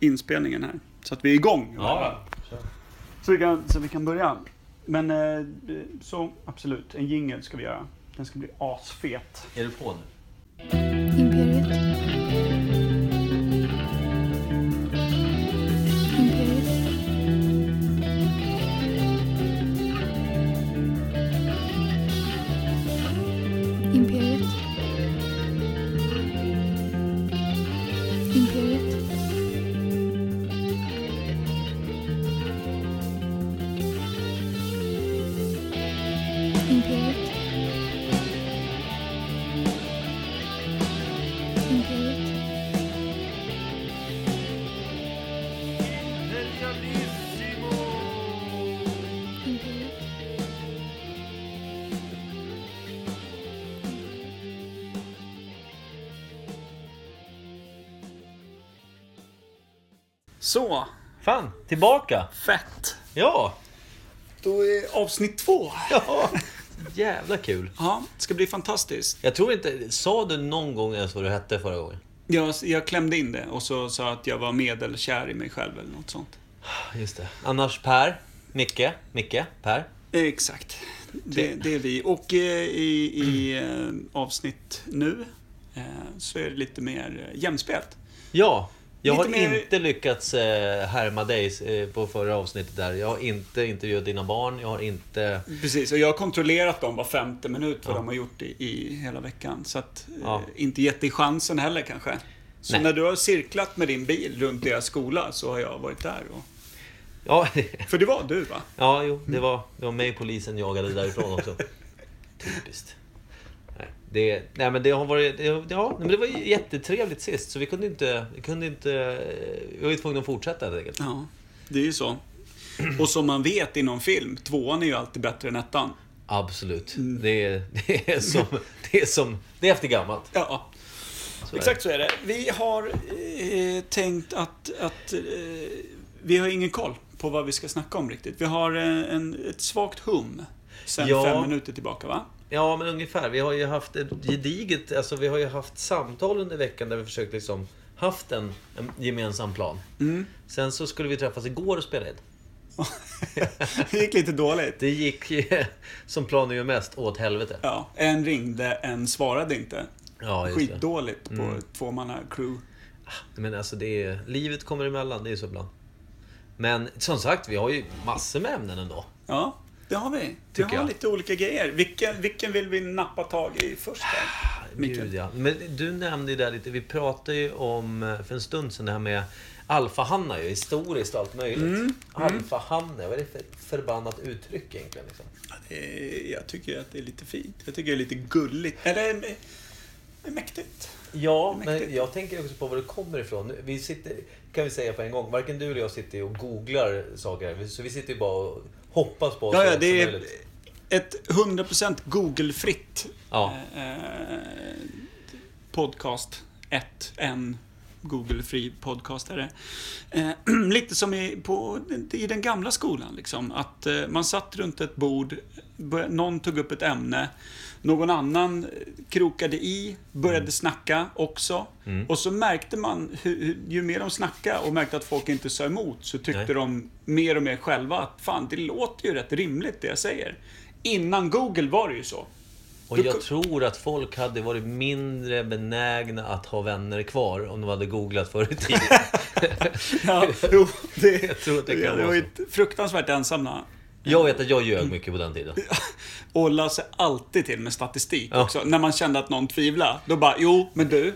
inspelningen här. Så att vi är igång. Ja, Så, vi kan, så vi kan börja. Men eh, så absolut, en jingel ska vi göra. Den ska bli asfet. Är du på nu? Så, Fan, tillbaka! fett. Ja! Då är avsnitt två. Ja! Jävla kul. Ja, det ska bli fantastiskt. Jag tror inte... Sa du någon gång ens vad du hette förra gången? Jag, jag klämde in det och så sa att jag var medelkär i mig själv eller något sånt. Just det. Annars Per, Micke, Micke, Per. Exakt. Det, det är vi. Och eh, i, i eh, avsnitt nu eh, så är det lite mer jämspelt. Ja, jag har mer- inte lyckats eh, härma dig eh, på förra avsnittet där. Jag har inte intervjuat dina barn, jag har inte... Precis, och jag har kontrollerat dem var femte minut vad de har gjort i, i hela veckan. Så att, eh, Ja. inte gett dig chansen heller kanske. Så Nej. när du har cirklat med din bil runt deras skola så har jag varit där. Och... Ja, För det var du va? ja jo, det var, det var mig polisen jagade därifrån också. Typiskt. Det, nej men det har varit... Det, ja, men det var jättetrevligt sist, så vi kunde inte... Vi kunde inte... Vi var ju tvungna att fortsätta helt enkelt. Ja, det är ju så. Och som man vet inom film, tvåan är ju alltid bättre än ettan. Absolut. Mm. Det, är, det, är som, det är som... Det är efter gammalt. Ja, Så exakt så är det. Vi har eh, tänkt att, att eh, vi har ingen koll på vad vi ska snacka om riktigt. Vi har eh, en, ett svagt hum sen Ja. fem minuter tillbaka va? Ja, men ungefär. Vi har ju haft ett gediget... Alltså vi har ju haft samtal under veckan där vi försökt liksom... Haft en, en gemensam plan. Mm. Sen så skulle vi träffas igår och spela in. Det gick lite dåligt. Det gick som planen gör mest, åt helvete. Ja, en ringde, en svarade inte. Ja. Mm. Skitdåligt på ett tvåmanna-crew. Men alltså det är, livet kommer emellan, det är så ibland. Men som sagt, vi har ju massor med ämnen ändå. Ja, det har vi. Vi har jag. lite olika grejer. Vilken, vilken vill vi nappa tag i först? Mikael? Gud, ja. Men du nämnde ju där lite, vi pratade ju om eh, för en stund sedan det här med alfahannar ju, historiskt och allt möjligt. Mm, Alfahanne, vad är det för förbannat uttryck egentligen? Liksom? Eh, Jag tycker att det är lite fint. Jag tycker det är lite gulligt. Eller eh, eh, mäktigt. Ja, Mäktigt. men jag tänker också på var det kommer ifrån. Vi sitter, kan vi säga på en gång, varken du eller jag sitter och googlar saker. Så vi sitter ju bara och hoppas på Ja, ja, det är ett 100% Google-fritt Ja. eh, podcast. Ett, en Google-fri podcast är det. Eh, lite som i, på, i den gamla skolan, liksom. Att eh, man satt runt ett bord, någon tog upp ett ämne, någon annan eh, krokade i, började Mm. snacka också. Och så märkte man, hur- ju mer de snackade och märkte att folk inte sa emot, så tyckte Nej. de mer och mer själva att fan, det låter ju rätt rimligt det jag säger. Innan Google var det ju så. Och jag tror att folk hade varit mindre benägna att ha vänner kvar om de hade googlat förr i tiden. Ja, jo, det, Jag tror att det kan det var ju fruktansvärt ensamma. Jag vet att jag ljög mycket på den tiden. Och la sig alltid till med statistik Ja. också. När man kände att någon tvivlade. Då bara, jo, men du.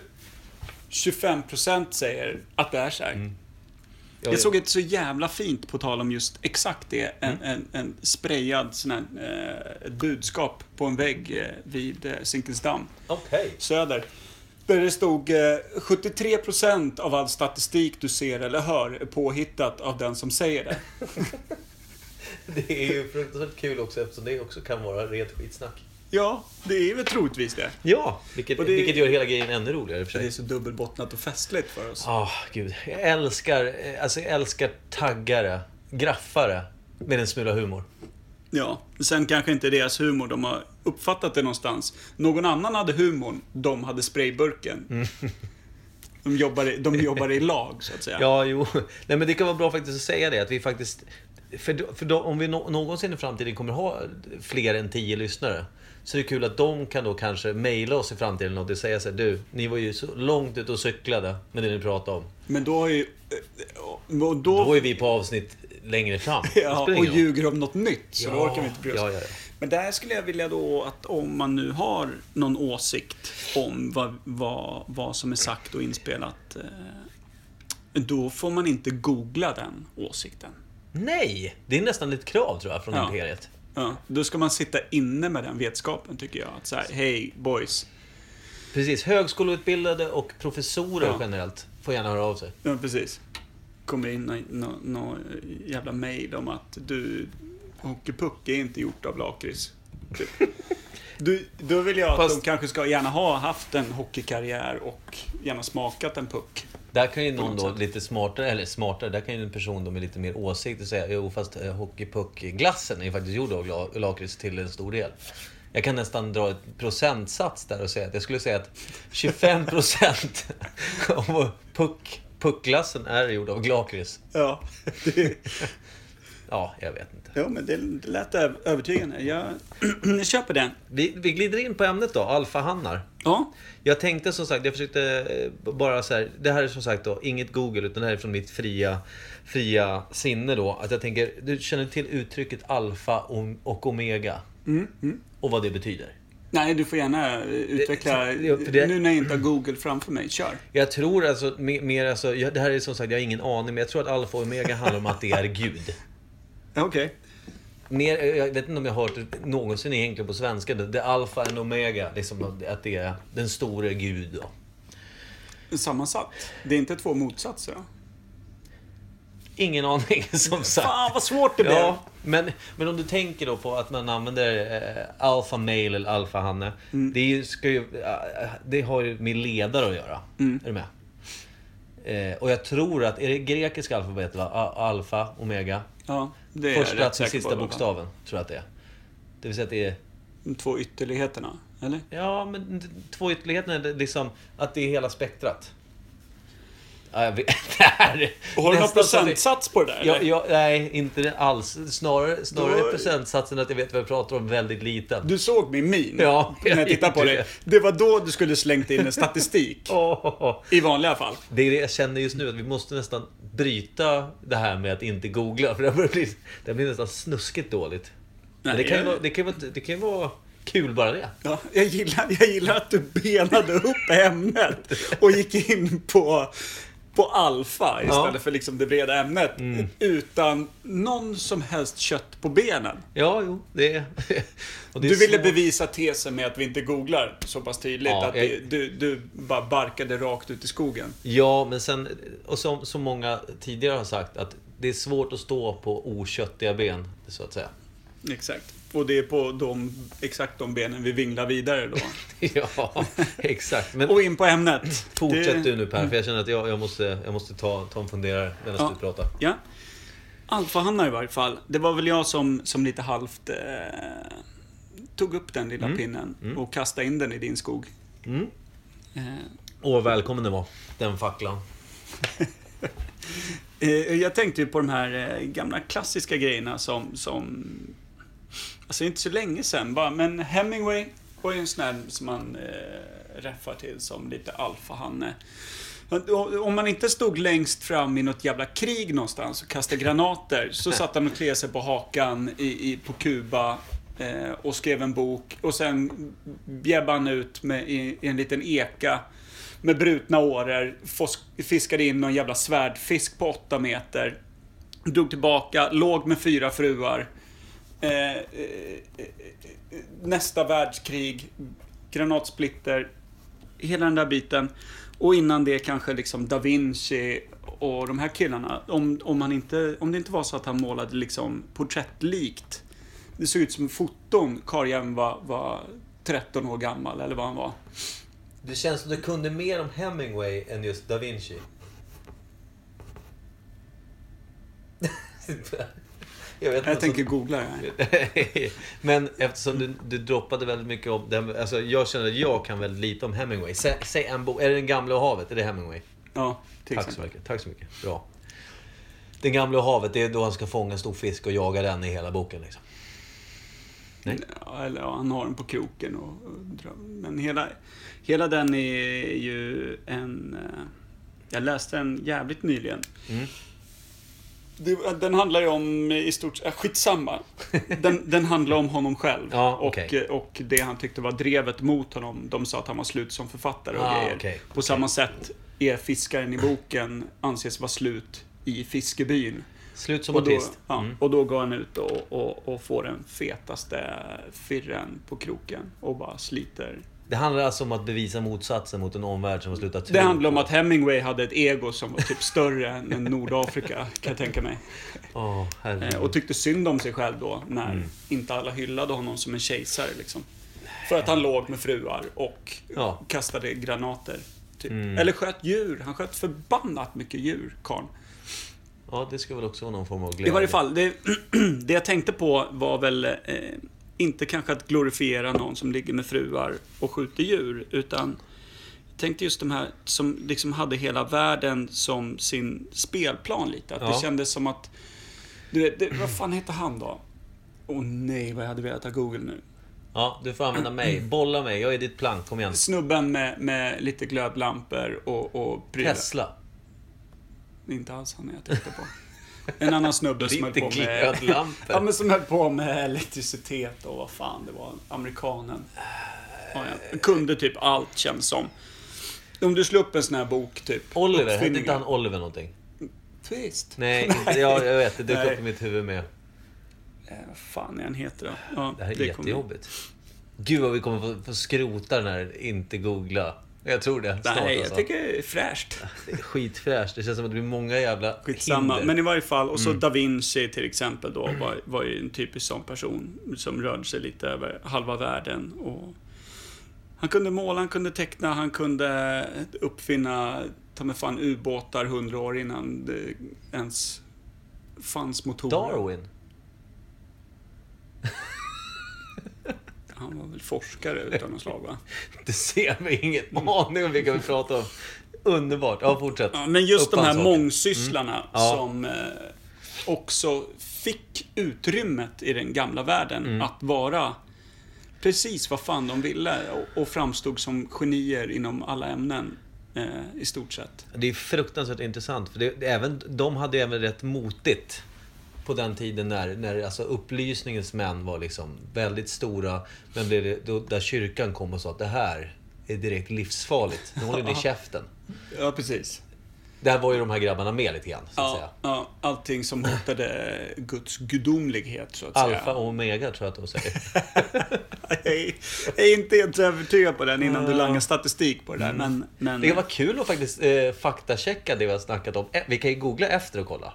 25% säger att det är så här. Mm. Jag såg ett så jävla fint, på tal om just exakt det, en, Mm. en, en sprayad sån här, eh, ett budskap på en vägg eh, vid eh, Zinkensdamm, Okej. söder. Där det stod eh, 73% av all statistik du ser eller hör är påhittat av den som säger det. Det är ju fruktansvärt kul också eftersom det också kan vara rent skitsnack. Ja, det är väl troligtvis det. Ja, vilket, Och det- vilket gör hela grejen ännu roligare för Det är sig. så dubbelbottnat och festligt för oss. Ah, gud. Jag älskar, eh, alltså jag älskar taggare, graffare med en smula humor. Ja, sen kanske inte deras humor, de har uppfattat det någonstans. Någon annan hade humorn, de hade sprayburken. De jobbar, i, de jobbar i lag, så att säga. Ja, jo. Nej, men det kan vara bra faktiskt att säga det. Att vi faktiskt... För, då- för då, om vi nå- någonsin i framtiden kommer ha fler än tio lyssnare. Så är det kul att de kan då kanske mejla oss i framtiden och säga så här, du, ni var ju så långt ute och cyklade med det ni pratade om. Men då har ju... Och då, Då är vi på avsnitt längre fram. Ja, och ljuger om något nytt, så då orkar vi inte bry oss. ja, ja, ja. Men där skulle jag vilja då att om man nu har någon åsikt om vad, vad, vad som är sagt och inspelat. Eh, då får man inte googla den åsikten. Nej! Det är nästan ett krav tror jag från Ja. Imperiet. Ja, då ska man sitta inne med den vetskapen tycker jag. Att säga, hej boys. Precis, högskoleutbildade och professorer Ja. generellt får gärna höra av sig. Ja, precis. Kommer in någon nå, nå jävla mail om att du, hockeypuck är inte gjort av lakrits. Typ. Du, då vill jag att Fast- de kanske ska gärna ha haft en hockeykarriär och gärna smakat en puck. Där kan ju någon då lite smartare, eller smartare, där kan ju en person då med lite mer åsikter säga jo fast eh, hockeypuck-glassen är ju faktiskt gjord av la- lakrits till en stor del. Jag kan nästan dra ett procentsats där och säga att jag skulle säga att 25% av puck, puckglassen är gjord av lakrits. Ja, det, Ja, jag vet inte. ja men det, det lät övertygande. Jag, jag köper den. Vi, vi glider in på ämnet då, alfahannar. Ja, Jag tänkte som sagt, jag försökte eh, bara så här, det här är som sagt då inget Google utan det här är från mitt fria, fria sinne då. Att jag tänker, du känner till uttrycket alfa och- omega? Mm, Och vad det betyder? nej du får gärna eh, utveckla. det- det- Nu när jag inte har Google framför mig, kör. Jag tror alltså, me- mer alltså, det här är som sagt, jag har ingen aning, men jag tror att alfa och omega handlar om att det är Gud. Okej. Mer, jag vet inte om jag har hört det någonsin egentligen på svenska, det, det alfa and omega, liksom att det är den store Gud då. Sammansatt. Det är inte två motsatser. Ingen aning som sagt. Fan vad svårt det blev. Ja, men, men om du tänker då på att man använder eh, alfa male eller alfa hanne. Mm. Det, ju- ska ju, eh, det har ju med ledare att göra. Mm. Är du med? Eh, och jag tror att, är det grekiska alfabetet va? Alfa, omega. Ja, det är Första rätt till sista bokstaven, tror jag att det är. Det vill säga att det är... De två ytterligheterna, eller? Ja, men två ytterligheterna är liksom att det är hela spektrat. Ja, jag vet, det här, Och har du någon procentsats på det där? Ja, eller? ja, nej, inte alls. Snarare, snarare Då- procentsatsen att jag vet vad jag pratar om väldigt liten. Du såg min min Ja, när jag jag tittade på dig. det. Det var då du skulle slängt in en statistik. Åh, I vanliga fall. det är det jag känner just nu, att vi måste nästan bryta det här med att inte googla. För det börjar bli, det blir nästan snuskigt dåligt. Nej, det kan, jag- vara, det, kan vara, det kan ju vara kul bara det. Ja, jag, gillar, jag gillar att du benade upp ämnet och gick in på, på alfa istället Ja. Mm. för liksom det breda ämnet. Utan någon som helst kött på benen. Ja, jo, det är... det Du ville bevisa tesen med att vi inte googlar så pass tydligt. Ja, att jag- det, du, du bara barkade rakt ut i skogen. Ja, men sen, och som, som många tidigare har sagt, att det är svårt att stå på oköttiga ben, så att säga. Exakt. Och det är på de, exakt de benen vi vinglar vidare då. Ja, exakt. Men Och in på ämnet. fortsätt Det- du nu Per, för jag känner att jag, jag måste, jag måste ta, ta en funderare medan Ja. du pratar. Ja. Alfahanna i varje fall. Det var väl jag som, som lite halvt eh, tog upp den lilla pinnen och kastade in den i din skog. Mm. Eh, Åh, välkommen det var, den facklan. eh, jag tänkte ju på de här eh, gamla klassiska grejerna som, som... Alltså inte så länge sen bara, men Hemingway var ju en sån här som man eh, räffar till som lite alfahanne. Om man inte stod längst fram i något jävla krig någonstans och kastade granater så satt han och kliade sig på hakan i, i, på Kuba eh, och skrev en bok och sen bjäbbade han ut med, i, i en liten eka med brutna åror, fiskade in någon jävla svärdfisk på åtta meter, drog tillbaka, låg med fyra fruar. Eh, eh, eh, nästa världskrig, granatsplitter, hela den där biten. Och innan det kanske liksom Da Vinci och de här killarna. Om, om, han inte, om det inte var så att han målade liksom porträttlikt. Det såg ut som foton. Karljäveln var, var 13 år gammal eller vad han var. Det känns som du kunde mer om Hemingway än just Da Vinci. jag vet Jag inte. tänker googla det här. Men eftersom du, du droppade väldigt mycket om... Den, alltså jag känner att jag kan väldigt lite om Hemingway. Sä, säg en bok. Är det Den gamla och havet? Är det Hemingway? Ja, till Tack så exempel. mycket. Tack så mycket. Bra. Den gamla havet, det är då han ska fånga en stor fisk och jaga den i hela boken. Liksom. Nej. Ja, eller ja, han har den på kroken och, och. Men hela, hela den är ju en... eh, Jag läste den jävligt nyligen. Mm. Det, den handlar ju om i stort sett... Skitsamma. Den, den handlar om honom själv. Ja, och, okej. eh, och det han tyckte var drevet mot honom. De sa att han var slut som författare och Ah, grejer. okej, På samma sätt är fiskaren i boken anses vara slut i fiskebyn. Slut som Och då, artist. ja, Mm. och då går han ut och, och, och får den fetaste firren på kroken och bara sliter. Det handlar alltså om att bevisa motsatsen mot en omvärld som har slutat tro Det handlar om att Hemingway hade ett ego som var typ större än Nordafrika, kan jag tänka mig. Eh, Och tyckte synd om sig själv då, när Mm. inte alla hyllade honom som en kejsare liksom. För att han låg med fruar och Ja. kastade granater. Typ. Mm. Eller sköt djur. Han sköt förbannat mycket djur, karln. Ja, det ska väl också vara någon form av glädje. I varje fall, det, det jag tänkte på var väl eh, inte kanske att glorifiera någon som ligger med fruar och skjuter djur, utan tänkte just de här som liksom hade hela världen som sin spelplan lite. Att Ja. det kändes som att... Du vet, det, vad fan heter han då? Åh nej, vad jag hade velat ha Google nu. Ja, du får använda mig. Bolla mig. Jag är ditt plank. Kom igen. Snubben med, med lite glödlampor och, och prylar. Tesla. Det är inte alls han jag tänkte på. En annan snubbe som höll på med... Ja, men som höll på med elektricitet och vad fan det var. Amerikanen. Ja, ja. Kunde typ allt känns som. Om du slår upp en sån här bok, typ. Oliver. Hette inte han Oliver någonting? Twist. Nej, inte, ja, jag vet. Det dök upp i mitt huvud med. Eh, vad fan är han heter då? Ja, Det här är kommer- jättejobbigt. Gud vad vi kommer få, få skrota den här inte googla. Jag tror det. Snart Nej, jag alltså. tycker det är fräscht. Det är skitfräscht. Det känns som att det blir många jävla Skitsamma. hinder. Mm. Men i varje fall, och så Da Vinci till exempel då var, var ju en typisk sån person som rörde sig lite över halva världen. Och han kunde måla, han kunde teckna, han kunde uppfinna, ta med fan ubåtar hundra år innan det ens fanns motorer. Darwin? Han var väl forskare utav något slag va? Det ser vi inget aning om vilka vi pratar om. Underbart. Ja, fortsätt. Ja, men just de här saker. mångsysslarna Mm. Ja. som eh, också fick utrymmet i den gamla världen Mm. att vara precis vad fan de ville och, och framstod som genier inom alla ämnen eh, i stort sett. Det är fruktansvärt intressant. För det, det, även, de hade ju även rätt motigt på den tiden när, när alltså upplysningens män var liksom väldigt stora. Men blev det, då, där kyrkan kom och sa att det här är direkt livsfarligt. Nu håller ni käften. Ja, precis. Där var ju de här grabbarna med lite grann, så att Ja, säga. ja, allting som hotade Guds gudomlighet, så att Alfa säga. och omega tror jag att de säger. Jag är, inte helt övertygad på den innan du langar statistik på det där, men... men Mm. Det vara kul att faktiskt eh, faktachecka det vi har snackat om. Eh, Vi kan ju googla efter och kolla.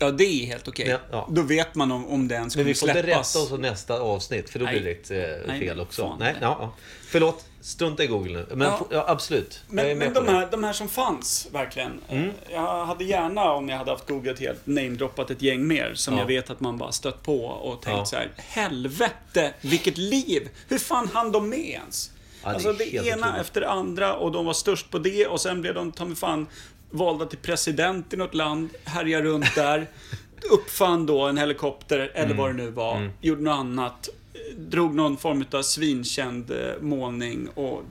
Ja, det är helt okej. Ja, ja. Då vet man om, om det ens Men kommer vi får släppas. rätta oss nästa avsnitt, för då blir det Nej. eh, Nej, fel också. fan. Nej, ja, ja. Förlåt, strunta i Google nu. Men Ja. absolut, Men, men de, här, de här som fanns, verkligen. eh, Jag hade gärna, om jag hade haft googlat helt, namedroppat ett gäng mer. Som Ja. jag vet att man bara stött på och tänkt Ja. så här: Helvete, vilket liv! Hur fan hann de med ens? Ja, det alltså det ena otroligt. efter det andra och de var störst på det och sen blev de ta mig fan valda till president i något land, härjade runt där. Uppfann då en helikopter, eller Mm. vad det nu var. Gjorde något annat. Drog någon form av svinkänd eh, målning och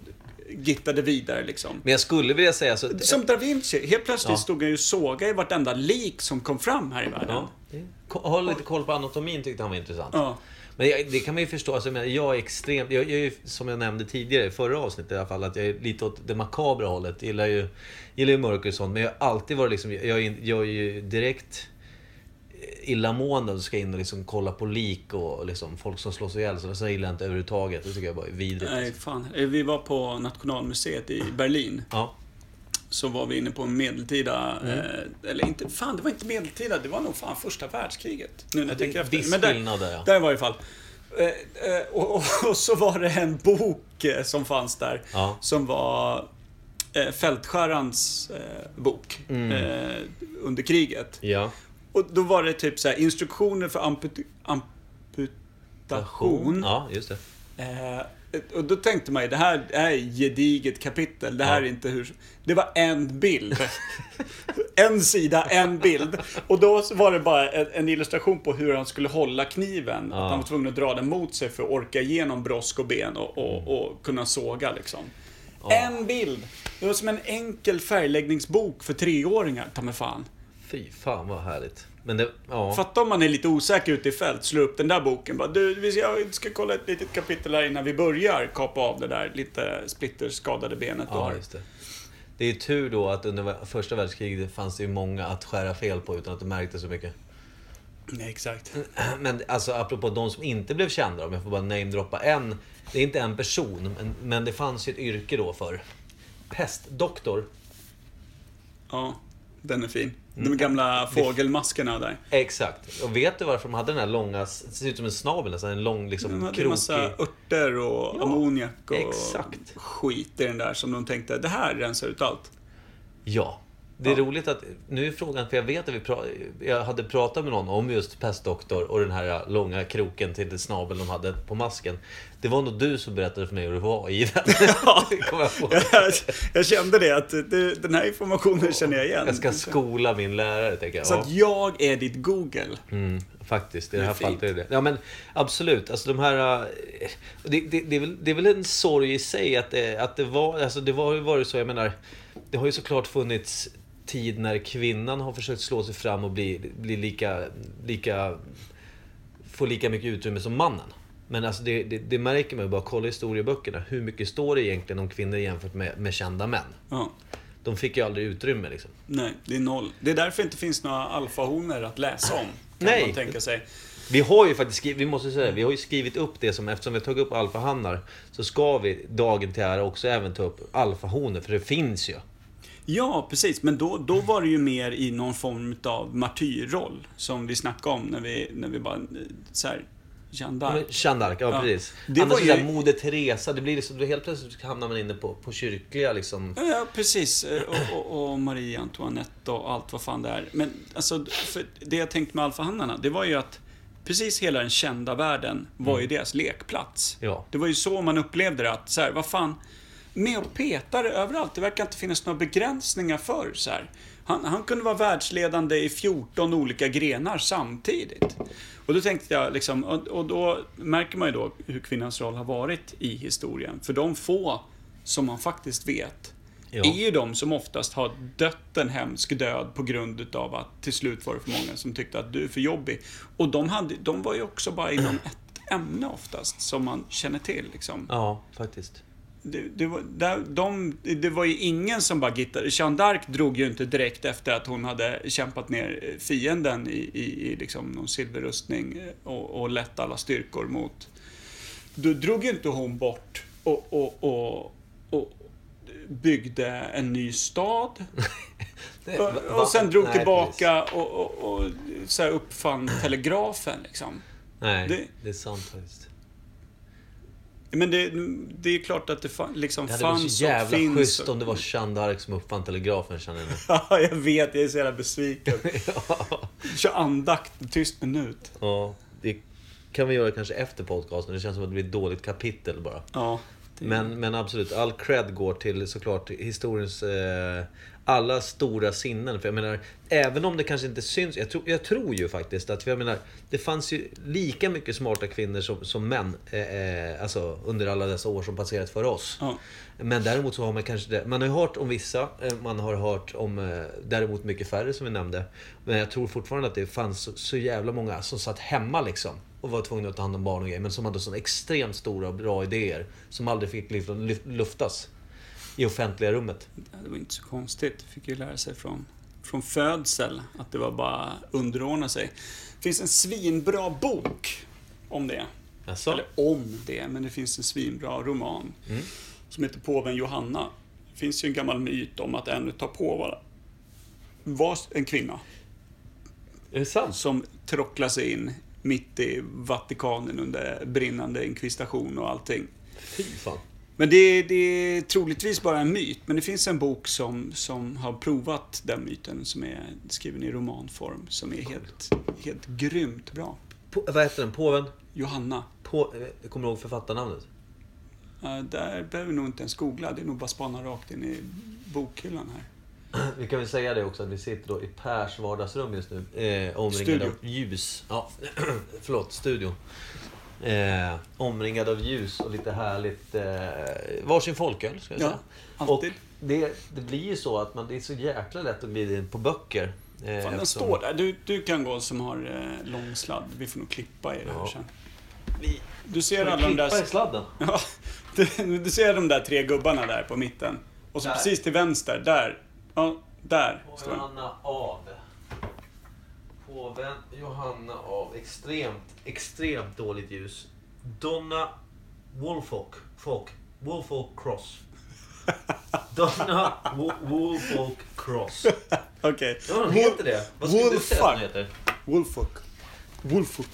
gittade vidare liksom. Men jag skulle vilja säga så... Som Da Vinci. Helt plötsligt Ja. stod han ju såga i vartenda lik som kom fram här i världen. Ja, håll lite koll på anatomin tyckte han var intressant. Ja. Men jag, det kan man ju förstå. Alltså, jag, jag är extremt... Jag, jag är ju, som jag nämnde tidigare i förra avsnittet i alla fall, att jag är lite åt det makabra hållet. Gillar ju, gillar ju mörker och sånt. Men jag har alltid varit liksom... Jag, är jag är ju direkt illamående och ska in och liksom kolla på lik och liksom folk som slås ihjäl. Så det gillar jag inte överhuvudtaget. Det tycker jag bara är vidrigt. Nej, fan. Eh, Vi var på Nationalmuseet i Berlin. Ja. Så var vi inne på en medeltida... Mm. Eh, eller inte... Fan, det var inte medeltida. Det var nog fan första världskriget. Nu när jag tänker efter. viss Men där, skillnad där, ja. Där var i fall. Eh, eh, och, och, och så var det en bok eh, som fanns där. Ja. Som var eh, fältskärarens eh, bok. Mm. Under kriget. Ja. Och då var det typ så här, instruktioner för amput amputation. Ja, just det. Och då tänkte man ju, det här är gediget kapitel. Det här Ja. är inte hur... Det var en bild. en sida, en bild. Och då var det bara en, en illustration på hur han skulle hålla kniven. Ja. Att han var tvungen att dra den mot sig för att orka igenom brosk och ben och, och, och kunna såga liksom. En bild! Det var som en enkel färgläggningsbok för treåringar, ta mig fan. Fy fan vad härligt. Men det, ja. Fatta om man är lite osäker ute i fält, slår upp den där boken. Bara, du, vi ska, jag ska kolla ett litet kapitel här innan vi börjar kapa av det där lite splitterskadade benet du Ja, har. just det. Det är ju tur då att under första världskriget fanns det ju många att skära fel på utan att det märktes så mycket. Nej, exakt. Men alltså apropå de som inte blev kända, om jag får bara namedroppa en. Det är inte en person, men, men det fanns ju ett yrke då för pestdoktor. Ja, den är fin. Mm. De gamla fågelmaskerna där. Exakt. Och vet du varför de hade den här långa, det ser ut som en snabel nästan, en lång De liksom hade en krokig... massa örter och Ja, ammoniak och exakt. skit i den där som de tänkte, det här rensar ut allt. Ja. Det är Ja. roligt att, nu är frågan, för jag vet att vi pra, jag hade pratat med någon om just pestdoktor och den här långa kroken till snabel de hade på masken. Det var nog du som berättade för mig hur det var i den. Det kommer jag. Jag, jag kände det, att det, den här informationen känner jag igen. Jag ska skola min lärare, tänker jag. Så Ja. att jag är ditt Google. Mm, faktiskt, i det Det är här fallet är det. Ja men absolut, alltså de här... eh, Det, det, det, är väl, det är väl en sorg i sig att det, att det var, alltså det var ju varit så, jag menar... Det har ju såklart funnits tid när kvinnan har försökt slå sig fram och bli, bli lika, lika... Få lika mycket utrymme som mannen. Men alltså det, det, det märker man ju bara, kolla historieböckerna. Hur mycket står det egentligen om kvinnor jämfört med, med kända män? Ja. De fick ju aldrig utrymme liksom. Nej, det är noll. Det är därför det inte finns några alfahonor att läsa om. Kan Nej. man tänka sig. Vi har ju faktiskt skrivit, vi måste säga vi har ju skrivit upp det som, eftersom vi har tagit upp alfahannar, så ska vi dagen till ära också även ta upp alfahonor, för det finns ju. Ja, precis. Men då, då var det ju mer i någon form av martyrroll. Som vi snackade om när vi, när vi bara... eh, Så här, Jeanne d'Arc. Jeanne d'Arc, ja, Ja. precis. Det Annars var ju-. Moder Teresa, det blir liksom, helt plötsligt hamnar man inne på, på kyrkliga liksom. Ja, precis. Eh, Och, och, och Marie Antoinette och allt vad fan det är. Men alltså, det jag tänkte med alfahannarna, det var ju att precis hela den kända världen var ju deras lekplats. Ja. Det var ju så man upplevde det, att så här, vad fan, med och petare överallt. Det verkar inte finnas några begränsningar för så här. Han, han kunde vara världsledande i 14 olika grenar samtidigt. Och då tänkte jag liksom, och, och då märker man ju då hur kvinnans roll har varit i historien. För de få som man faktiskt vet Ja. är ju de som oftast har dött en hemsk död på grund utav att till slut var det för många som tyckte att du är för jobbig. Och de, hade, de var ju också bara inom ett ämne oftast, som man känner till. Liksom. Ja, faktiskt. Det, det, var, där, de, det var ju ingen som bara gittade. Jeanne d'Arc drog ju inte direkt efter att hon hade kämpat ner fienden i, i, i liksom någon silverrustning eh, och, och lett alla styrkor mot... Då drog ju inte hon bort och, och, och, och byggde en ny stad. Det- Och, och sen drog nej, tillbaka och, och, och så uppfann telegrafen liksom. Nej, Det- det... är sant faktiskt. Men det, det är klart att det fa, liksom Det hade varit fanns så jävla och finns. schysst och- om det var Jeanne d'Arc som uppfann telegrafen, känner jag. Ja, jag vet. Jag är så jävla besviken. Kör andakt, tyst minut. Ja, det kan vi göra kanske efter podcasten. Det känns som att det blir ett dåligt kapitel bara. Ja. det- Men, men absolut, all cred går till såklart historiens eh, alla stora sinnen. För jag menar, även om det kanske inte syns. Jag, tror- jag tror ju faktiskt att, jag menar, det fanns ju lika mycket smarta kvinnor som, som män. Eh, eh, alltså under alla dessa år som passerat för oss. Ja. Men däremot så har man kanske det. Man har ju hört om vissa, eh, man har hört om eh, däremot mycket färre som vi nämnde. Men jag tror fortfarande att det fanns så, så jävla många som satt hemma liksom. Och var tvungna att ta hand om barn och grejer. Men som hade så extremt stora och bra idéer. Som aldrig fick liksom luftas. I offentliga rummet. Det var inte så konstigt. Fick ju lära sig från, från födsel att det var bara underordna sig. Det finns en svinbra bok om det. Jaså? Eller om det, men det finns en svinbra roman. Mm. Som heter Påven Johanna. Det finns ju en gammal myt om att en utav påvarna var en kvinna. Är det sant? Som tråcklade sig in mitt i Vatikanen under brinnande inkvisition och allting. Fy fan. Men det, det är troligtvis bara en myt. Men det finns en bok som, som har provat den myten, som är skriven i romanform, som är helt, helt grymt bra. På, vad heter den? Påven? Johanna. På, eh, kommer du ihåg författarnamnet? Uh, där behöver vi nog inte ens googla. Det är nog bara spana rakt in i bokhyllan här. Vi kan väl säga det också att vi sitter då i Pers vardagsrum just nu. Eh, omringade av ljus. Ja, förlåt, studio. Eh, omringad av ljus och lite härligt. Eh, varsin folköl, ska jag Ja, säga. alltid. Och det, det blir ju så att man, det är så jäkla lätt att glida in på böcker. Eh, Fan, den står där. Du, du kan gå som har eh, lång sladd. Vi får nog klippa i det här Ja. sen. Vi- Du ser alla de där... i sladden? Ja, du, du ser de där tre gubbarna där på mitten. Och så Där. precis till vänster, där. Ja, där står den. Av. Påven Johanna av. Extremt, extremt dåligt ljus. Donna Woolfolk. Folk. Woolfolk Cross. Donna Wo- Woolfolk Cross. Okej. Ja, den heter det. Vad skulle du säga att Woolfolk. heter? Woolfolk. Woolfolk.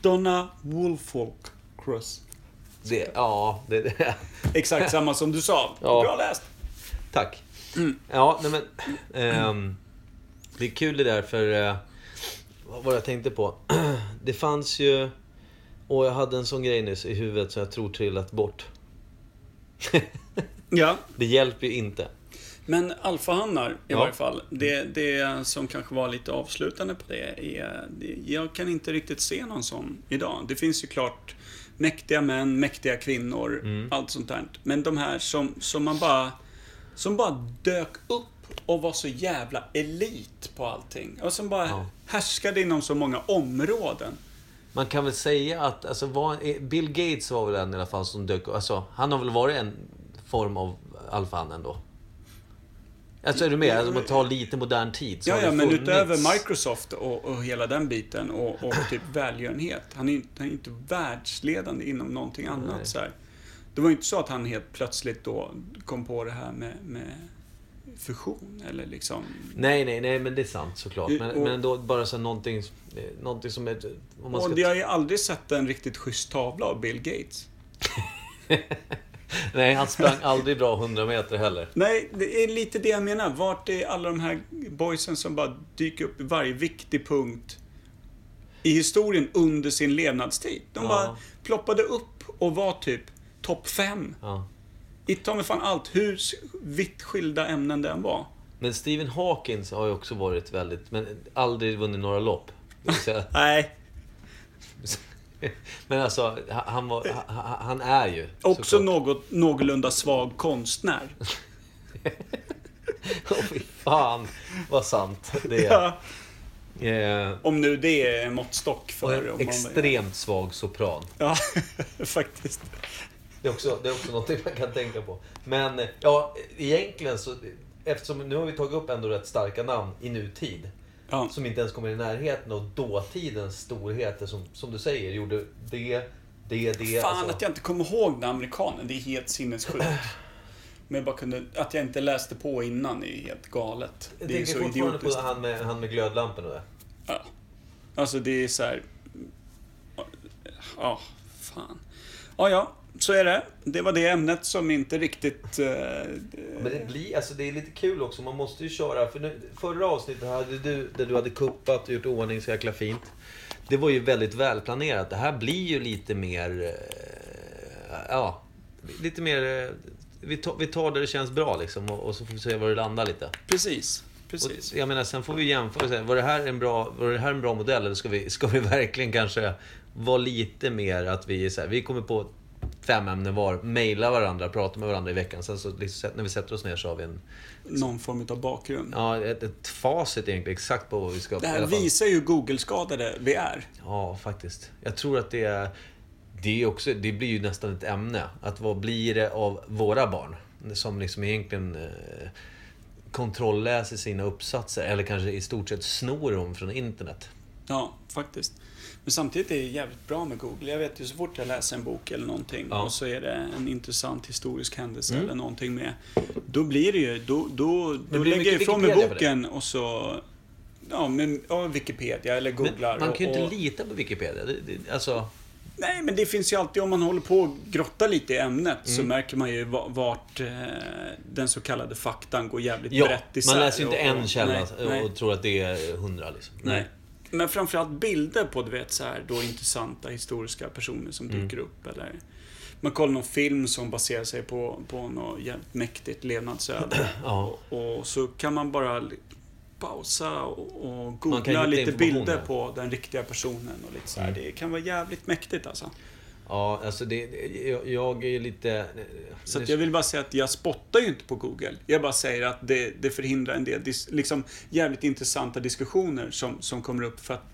Donna Woolfolk Cross. Det, ja, det, det. Exakt samma som du sa. Ja. Bra läst. Tack. Mm. Ja, nej men... ehm, det är kul det där för... eh, vad jag tänkte på? Det fanns ju... Och jag hade en sån grej nyss i huvudet som jag tror trillat bort. Ja. Det hjälper ju inte. Men alfahannar i Ja. varje fall. Det, det som kanske var lite avslutande på det är... Det, jag kan inte riktigt se någon sån idag. Det finns ju klart mäktiga män, mäktiga kvinnor, Mm. allt sånt där. Men de här som, som man bara... Som bara dök upp och var så jävla elit på allting. Och som bara Ja. härskade inom så många områden. Man kan väl säga att alltså, var, Bill Gates var väl en i alla fall som dök alltså, Han har väl varit en form av alfahan ändå? Alltså är du med? Alltså, om man tar lite modern tid så Ja, ja, men utöver Microsoft och, och hela den biten och, och typ välgörenhet. Han är ju han är inte världsledande inom någonting annat. Nej. Så här. Det var ju inte så att han helt plötsligt då kom på det här med, med fusion eller liksom... Nej, nej, nej, men det är sant såklart. Men, Och- men ändå bara så någonting, eh, någonting som är... Om man ska Och jag har ju aldrig sett en riktigt schysst tavla av Bill Gates. Nej, han sprang aldrig bra 100 meter heller. Nej, det är lite det jag menar. Vart är alla de här boysen som bara dyker upp i varje viktig punkt i historien under sin levnadstid? De Ja. bara ploppade upp och var typ topp fem. Ja. I ta mig fan allt, hur vitt skilda ämnen det än var. Men Stephen Hawkins har ju också varit väldigt, men aldrig vunnit några lopp. Nej, men alltså, han, var, han, är ju också såklart. något någorlunda svag konstnär. Åh fy fan vad sant det är. Ja, Eh, om nu det är en måttstock och för... en om man- extremt svag sopran. Ja, faktiskt. Det är, också, det är också något man kan tänka på. Men eh, ja, egentligen så... Eftersom nu har vi tagit upp ändå rätt starka namn i nutid. Ja. Som inte ens kommer i närheten av dåtidens storheter som, som du säger, gjorde det, det, det. Fan alltså. att jag inte kommer ihåg den amerikanen, det är helt sinnessjukt. Men jag bara kunde, att jag inte läste på innan är helt galet. Jag Det är tänker så idiotiskt. på han med, han med glödlamporna där. Ja. Alltså det är så här. Ja, fan. Ja, ja, så är det. Det var det ämnet som inte riktigt... Eh, Men det blir, alltså det är lite kul också, man måste ju köra. För nu, förra avsnittet hade du, där du hade kuppat och gjort ordning så jäkla fint. Det var ju väldigt välplanerat. Det här blir ju lite mer... eh, Ja, lite mer... eh, Vi tar, vi tar där det känns bra liksom och, och så får vi se var det landar lite. precis, precis. Och jag menar, sen får vi jämföra. och säga, Var det här en bra, var det här en bra modell? Eller ska vi, ska vi verkligen kanske vara lite mer att vi så här, vi kommer på fem ämnen var, mejla varandra, prata med varandra i veckan. Sen så liksom, när vi sätter oss ner så har vi en, Någon form av bakgrund. ja, ett, ett facit egentligen exakt på vad vi ska... Det här visar ju hur Google-skadade vi är. Ja, faktiskt. Jag tror att det är... Det, är också, det blir ju nästan ett ämne. Att vad blir det av våra barn? Som liksom egentligen eh, kontrollläser sina uppsatser. Eller kanske i stort sett snor dem från internet. Ja, faktiskt. Men samtidigt är det jävligt bra med Google. Jag vet ju så fort jag läser en bok eller någonting Ja. och så är det en intressant historisk händelse Mm. eller någonting med. Då blir det ju, då, då, då lägger jag ifrån mig boken och så... Ja, men, ja, Wikipedia eller googlar. Men man kan ju och, inte och, lita på Wikipedia. Det, det, alltså, Nej, men det finns ju alltid, om man håller på och grottar lite i ämnet så Mm. märker man ju va- vart eh, den så kallade faktan går jävligt ja, brett isär. man läser ju inte och- en och- källa nej, och, nej. tror att det är hundra. Liksom. Nej. Men framförallt bilder på, du vet, så här, då intressanta historiska personer som Mm. dyker upp. Eller man kollar någon film som baserar sig på, på något jävligt mäktigt levnadsöde. Ja. Och så kan man bara pausa och, och googla lite bilder på den riktiga personen. Och lite så här. Mm. Det kan vara jävligt mäktigt alltså. Ja, alltså det, jag, jag är lite... Så att jag vill bara säga att jag spottar ju inte på Google. Jag bara säger att det, det förhindrar en del liksom, jävligt intressanta diskussioner som, som kommer upp för att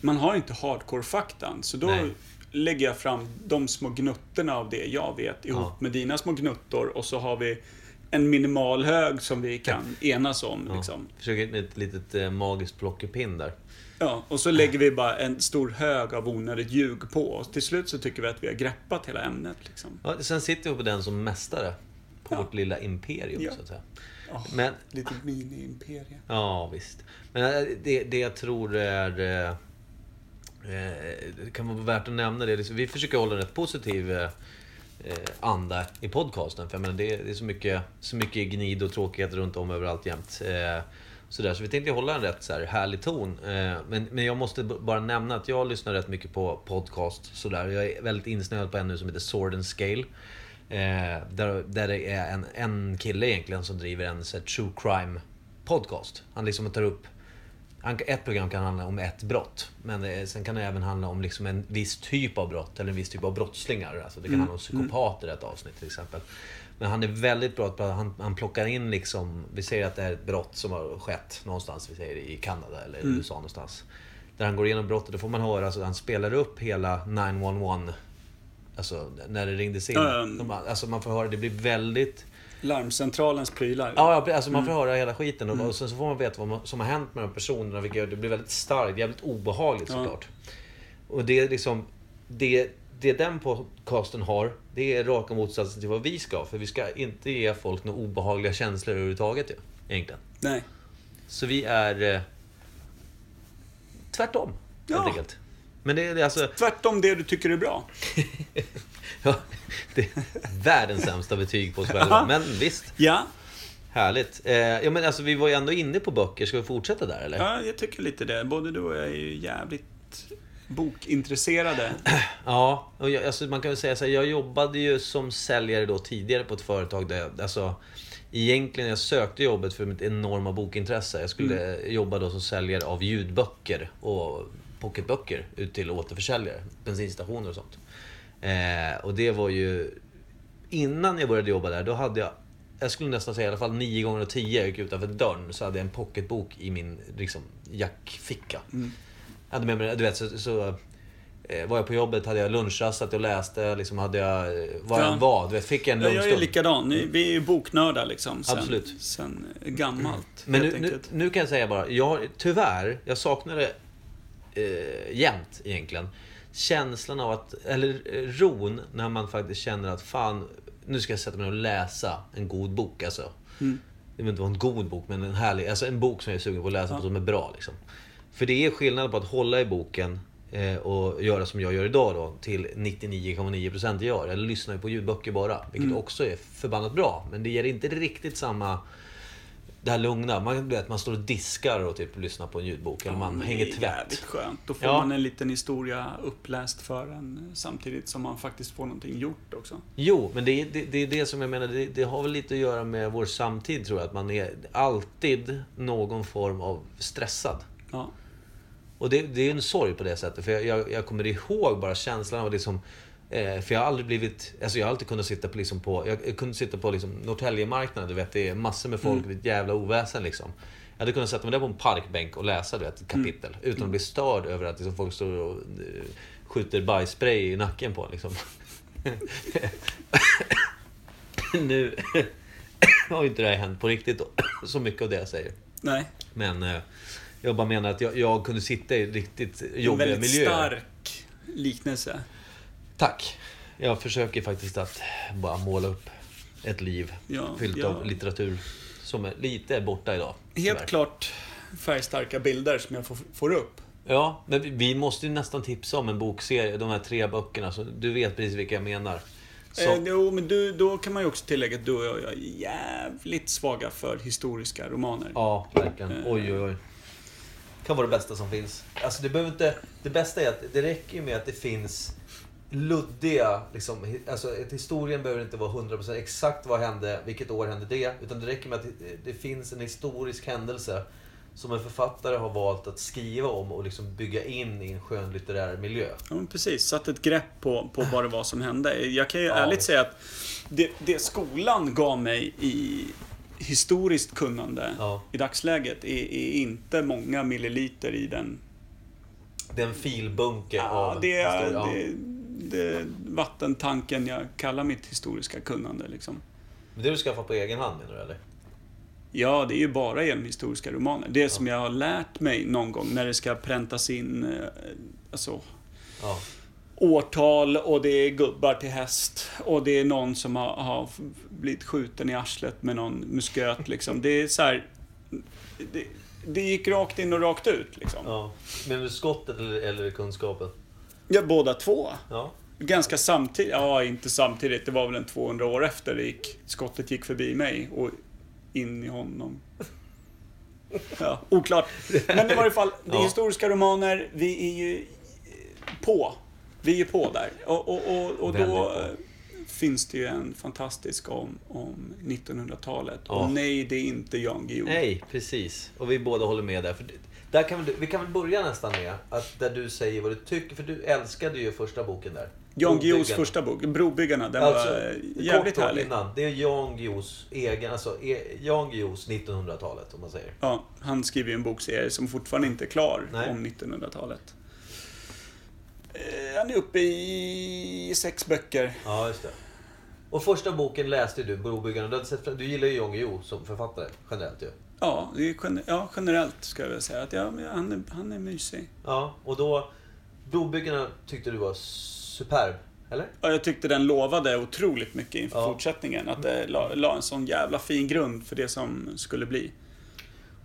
man har inte hardcore-faktan. Så då Nej. lägger jag fram de små gnuttorna av det jag vet ihop Ja. med dina små gnuttor och så har vi en minimal hög som vi kan enas om. Ja, Liksom. Försöker ett litet eh, magiskt plockepinn där. Ja, och så lägger vi bara en stor hög av onödigt ljug på. Och till slut så tycker vi att vi har greppat hela ämnet. Liksom. Ja, sen sitter vi på den som mästare. På Ja. vårt lilla imperium, Ja. så att säga. Åh, Men, Lite mini-imperie. ja visst. Men eh, det, det jag tror är... eh, eh, Det kan vara värt att nämna det. Vi försöker hålla en rätt positiv eh, Eh, anda i podcasten. För jag menar, det, det är så mycket, så mycket gnid och tråkighet runt om överallt jämt. Eh, Sådär, så vi tänkte hålla en rätt så här härlig ton. Eh, Men, men jag måste b- bara nämna att jag lyssnar rätt mycket på podcast. Sådär. Jag är väldigt insnöad på en nu som heter Sword and Scale. Eh, där, där det är en, en kille egentligen som driver en så här, true crime podcast. Han liksom tar upp ett program kan handla om ett brott. Men det, sen kan det även handla om liksom en viss typ av brott eller en viss typ av brottslingar. Alltså det kan handla om psykopater i ett avsnitt till exempel. Men han är väldigt bra på att han, han plockar in liksom, vi säger att det är ett brott som har skett någonstans, vi säger i Kanada eller USA någonstans. Där han går igenom brottet, då får man höra, alltså han spelar upp hela 911 Alltså när det ringdes in. De, alltså man får höra, det blir väldigt Larmcentralens prylar. Ja, ja, alltså man får höra hela skiten och, och sen så får man veta vad man, som har hänt med de personerna. Vilket gör det blir väldigt starkt, jävligt obehagligt Ja. såklart. Och det är liksom... Det, det den podcasten har, det är raka motsatsen till vad vi ska. För vi ska inte ge folk några obehagliga känslor överhuvudtaget ju, egentligen. Nej. Så vi är... Eh, tvärtom, Ja. helt enkelt. Men det är det är alltså... Tvärtom det du tycker är bra. Ja, det är världens sämsta betyg på oss själva. Men visst, Ja, härligt. Eh, ja men alltså vi var ju ändå inne på böcker. Ska vi fortsätta där eller? ja jag tycker lite det. Både du och jag är ju jävligt bokintresserade. Ja, och jag, alltså man kan väl säga så här, jag jobbade ju som säljare då tidigare på ett företag där jag, alltså Egentligen jag sökte jobbet för mitt enorma bokintresse. Jag skulle jobba då som säljare av ljudböcker och pocketböcker ut till återförsäljare, bensinstationer och sånt. Eh, och det var ju... Innan jag började jobba där, då hade jag... Jag skulle nästan säga i alla fall nio gånger av tio jag gick utanför dörren så hade jag en pocketbok i min liksom, jackficka. Mm. Jag hade med mig, du vet, så, så eh, var jag på jobbet, hade jag lunchrast, satt och läste, liksom hade jag, var jag Ja. var, du vet, fick jag en Ja, jag är lunchstund. likadan. Vi är ju boknördar liksom. Sen, Absolut. Sen gammalt. Men nu, nu, nu kan jag säga bara, jag, tyvärr, jag saknar det eh, jämt egentligen. Känslan av att, eller eh, ron när man faktiskt känner att fan, nu ska jag sätta mig och läsa en god bok alltså. Mm. Det behöver inte vara en god bok, men en härlig, alltså en bok som jag är sugen på att läsa Ja. på som är bra liksom. För det är skillnad på att hålla i boken eh, och göra som jag gör idag då, till 99,9% gör. Jag lyssnar ju på ljudböcker bara, vilket Mm. också är förbannat bra. Men det ger inte riktigt samma det här lugna. Man, vet, man står och diskar och typ lyssnar på en ljudbok. eller man Ja, hänger Det är tvätt. jävligt skönt. Då får Ja. man en liten historia uppläst för en samtidigt som man faktiskt får någonting gjort också. Jo, men det är det, det, är det som jag menar. Det, det har väl lite att göra med vår samtid tror jag. Att man är alltid någon form av stressad. Ja. Och det, det är en sorg på det sättet. För jag, jag, jag kommer ihåg bara känslan av liksom... Eh, för jag har aldrig blivit... Alltså jag har alltid kunnat sitta på... Liksom på jag, kunde sitta på liksom Norrtäljemarknaden, du vet. Det är massor med folk, är ett jävla oväsen liksom. Jag hade kunnat sätta mig där på en parkbänk och läsa du vet, ett kapitel. Utan att bli störd över att liksom, folk står och eh, skjuter bajsspray i nacken på en, liksom. nu har ju inte det här hänt på riktigt då. Så mycket av det jag säger. Nej, Men eh, jag bara menar att jag, jag kunde sitta i riktigt en jobbiga väldigt miljöer. stark liknelse. Tack. Jag försöker faktiskt att bara måla upp ett liv Ja, fyllt ja. av litteratur som är lite borta idag. Helt tyvärr. klart färgstarka bilder som jag får, får upp. Ja, men vi- vi måste ju nästan tipsa om en bokserie, de här tre böckerna. Så du vet precis vilka jag menar. Så, Eh, jo, men du, då kan man ju också tillägga att du och jag är jävligt svaga för historiska romaner. Ja, verkligen. Eh. Oj, oj, oj. kan vara det bästa som finns. Alltså det behöver inte... Det bästa är att det räcker ju med att det finns luddiga, liksom, alltså historien behöver inte vara 100% exakt vad hände, vilket år hände det. Utan det räcker med att det, det finns en historisk händelse som en författare har valt att skriva om och liksom bygga in i en skönlitterär miljö. Ja, precis. Satt ett grepp på, på vad det var som hände. Jag kan ju Ja. ärligt säga att det, det skolan gav mig i historiskt kunnande Ja. i dagsläget är, är inte många milliliter i den. Det är en filbunke Ja, av det, historia. det, det vattentanken jag kallar mitt historiska kunnande. Liksom. Men det du skaffar på egen hand menar du eller? Ja, det är ju bara genom historiska romaner. Det som jag har lärt mig någon gång när det ska präntas in eh, alltså, Ja. årtal och det är gubbar till häst och det är någon som har, har blivit skjuten i arslet med någon musköt liksom. Det är så här. Det, det gick rakt in och rakt ut liksom. ja. Du skottet eller, eller kunskapen? Ja, båda två. Ja. Ganska samtidigt, ja inte samtidigt, det var väl en 200 år efter det gick, skottet gick förbi mig och in i honom. Ja, oklart. Men i varje fall, det är historiska romaner, vi är ju på. Vi är på där. Och, och, och, och då finns det ju en fantastisk om, om 1900-talet. Ja. Och nej, det är inte Jan Guillou. Nej, precis. Och vi båda håller med där. För där kan vi, vi kan väl börja nästan med att där du säger vad du tycker. För du älskade ju första boken där. Jan Guillous första bok, Brobyggarna, den Alltså, var eh, jävligt härlig. Innan, det är Jan Guillous egen, alltså e, Jan Guillous 1900-talet om man säger. Ja, han skriver ju en bokserie som fortfarande inte är klar Nej. om 1900-talet. Eh, Han är uppe i sex böcker. Ja, just det. Och första boken läste du, Brobyggarna. Du, sett, du gillar ju Jan Guillou som författare generellt ju. Ja, det är gen- ja, generellt ska jag väl säga att ja, han, är, han är mysig. Ja, och då... Brobyggarna tyckte du var superb, eller? Ja, jag tyckte den lovade otroligt mycket inför Ja. fortsättningen. Att det la, la en sån jävla fin grund för det som skulle bli.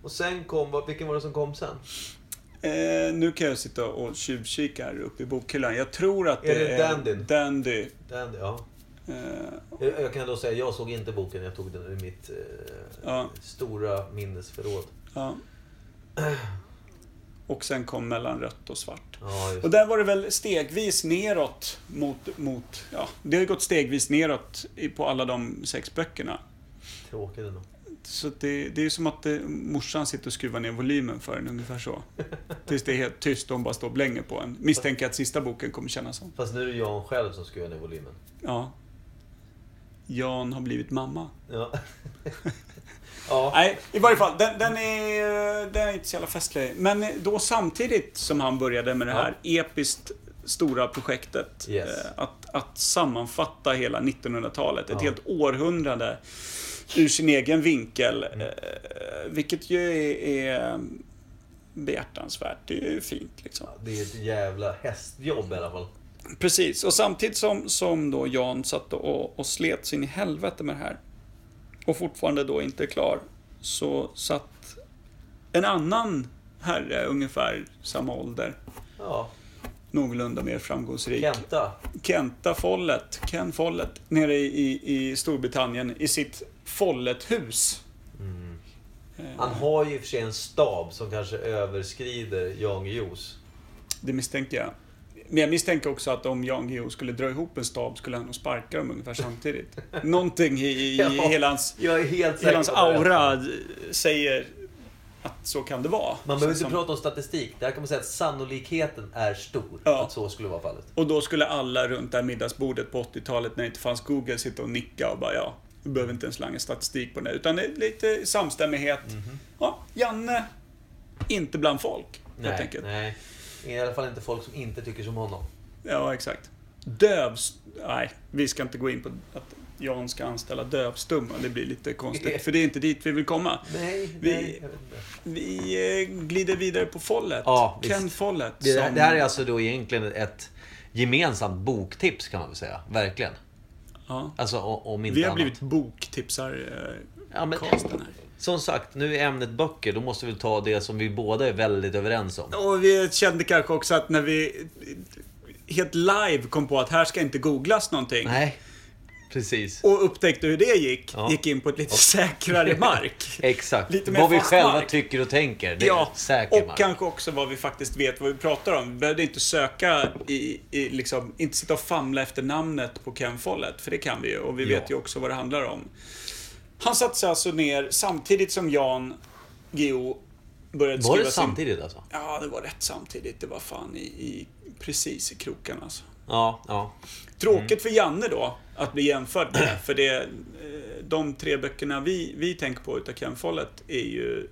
Och sen kom, vilken var det som kom sen? Eh, nu kan jag sitta och tjuvkika här uppe i bokhyllan. Jag tror att Är det, det är? Dandy. Den, ja. Eh, Jag, kan då säga, jag såg inte boken, jag tog den i mitt eh, Ja. stora minnesförråd. ja. Och sen kom mellan rött och svart. Ja, Och där var det väl stegvis neråt mot, mot ja, det har gått stegvis neråt på alla de sex böckerna. Tråkigt ändå. Så det, det är som att det, morsan sitter och skruvar ner volymen för en, ungefär så. Tills det är helt tyst och hon bara står och blänger på en. Misstänker att sista boken kommer kännas som. Fast nu är det Jan själv som skruvar ner volymen. Ja. Jan har blivit mamma. Ja. ja. Nej, i varje fall. Den, den, är, den är inte så jävla festlig. Men då samtidigt som han började med det här episkt stora projektet. Yes. eh, Att, att sammanfatta hela 1900-talet. Ett Ja. helt århundrade ur sin egen vinkel. Mm. eh, Vilket ju är, är behjärtansvärt. Det är ju fint liksom. Det är ett jävla hästjobb i alla fall. Precis, och samtidigt som, som då Jan satt och, och slet sin i helvete med det här och fortfarande då inte är klar så satt en annan herre ungefär samma ålder, Ja. någorlunda mer framgångsrik. Kenta. Kenta Follett, Ken Follett, nere i, i, i Storbritannien i sitt Follett-hus. Eh, Han har ju i och för sig en stab som kanske överskrider Jan Guillous. Det misstänker jag. Men jag misstänker också att om Jan Guillou skulle dra ihop en stab skulle han nog sparka dem ungefär samtidigt. Någonting i, i, Ja, hela hans, helt hela hans aura säger att så kan det vara. Man behöver inte Som- prata om statistik. Där kan man säga att sannolikheten är stor Ja. att så skulle vara fallet. Och då skulle alla runt det här middagsbordet på 80-talet när det inte fanns Google sitta och nicka och bara ja, vi behöver inte ens slanga statistik på det. Utan det är lite samstämmighet. Mhm. Ja, Janne, inte bland folk. helt Nej, enkelt. nej. I alla fall inte folk som inte tycker som honom. Ja, exakt. Dövs... Nej, vi ska inte gå in på att Jan ska anställa dövstumma. Det blir lite konstigt. För det är inte dit vi vill komma. Nej, Vi- nej. Vi eh, glider vidare på Follet. Ja, visst. Ken Follett. Det, som- det här är alltså då egentligen ett gemensamt boktips kan man väl säga. Verkligen. Ja. Alltså om inte Vi har annat. blivit boktipsar eh, Ja, men. Som sagt, nu är ämnet böcker. Då måste vi ta det som vi båda är väldigt överens om. Och vi kände kanske också att när vi helt live kom på att här ska inte googlas någonting. Nej. Precis. Och upptäckte hur det gick. Ja. Gick in på ett lite säkrare mark. Exakt. Lite mer Vad vi själva mark. tycker och tänker. Ja, och mark. kanske också vad vi faktiskt vet vad vi pratar om. Vi behövde inte söka i, i liksom, inte sitta och famla efter namnet på Ken Follett, för det kan vi ju. Och vi Ja. vet ju också vad det handlar om. Han satte sig alltså ner samtidigt som Jan Guillou började Var skriva det sin... samtidigt alltså? Ja, det var rätt samtidigt. Det var fan i, i precis i krokarna alltså. Ja, ja. Tråkigt Mm. för Janne då, att bli jämförd med. För det, eh, de tre böckerna vi, vi tänker på utav Ken Follett är ju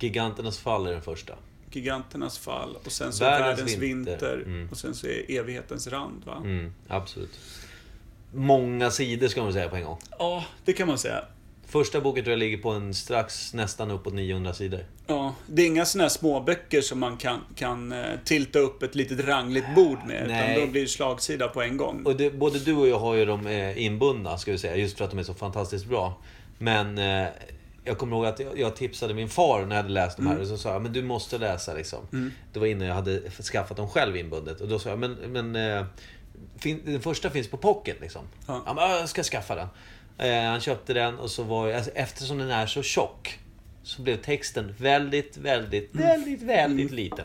Giganternas fall är den första. Giganternas fall och sen så Världens Världens, vinter. vinter, Mm. och sen så är Evighetens rand va? Mm, absolut. Många sidor ska man säga på en gång. Ja, det kan man säga. Första boken tror jag ligger på en strax nästan uppåt 900 sidor. Ja, det är inga såna här småböcker som man kan, kan eh, tilta upp ett litet rangligt bord med. Nej. Utan då blir det slagsida på en gång. Och det, både du och jag har ju dem eh, inbundna, ska vi säga, just för att de är så fantastiskt bra. Men eh, jag kommer ihåg att jag, jag tipsade min far när jag hade läst de här och så sa jag, men du måste läsa liksom. Det var innan jag hade skaffat dem själv inbundet. Och då sa jag, men, men eh, fin, den första finns på pocket liksom. Ja. Ja. men jag ska skaffa den. Eh, han köpte den och så var jag, alltså, eftersom den är så tjock så blev texten väldigt, väldigt, väldigt, väldigt liten.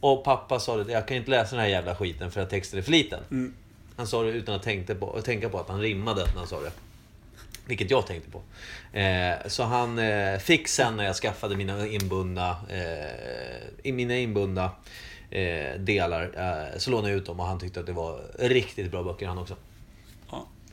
Och pappa sa det, jag kan inte läsa den här jävla skiten för att texten är för liten. Han sa det utan att tänkte på, tänka på att han rimmade när han sa det. Vilket jag tänkte på. Eh, så han eh, fick sen när jag skaffade mina inbundna, eh, i mina inbundna eh, delar, eh, så lånade jag ut dem och han tyckte att det var riktigt bra böcker han också.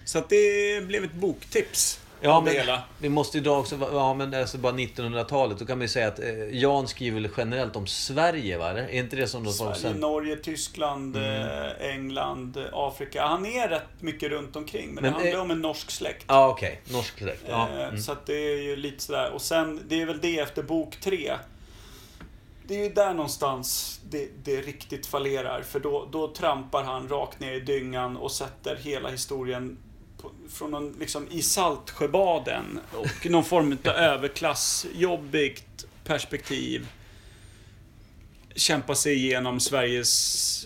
Så att det blev ett boktips. Ja, men hela. vi måste ju dra också, ja men alltså bara 1900-talet, då kan man ju säga att eh, Jan skriver väl generellt om Sverige va? Är inte det som form Sverige, sen... Norge, Tyskland, Mm. eh, England, eh, Afrika. Han är rätt mycket runt omkring. Men, Men, det handlar eh, om en norsk släkt. Ja okej, norsk släkt. Eh, Mm. Så att det är ju lite sådär. Och sen, det är väl det efter bok tre. Det är ju där någonstans det, det riktigt fallerar. För då, då trampar han rakt ner i dyngan och sätter hela historien från någon, liksom, i Saltsjöbaden. Och någon form av överklassjobbigt perspektiv. Kämpa sig igenom Sveriges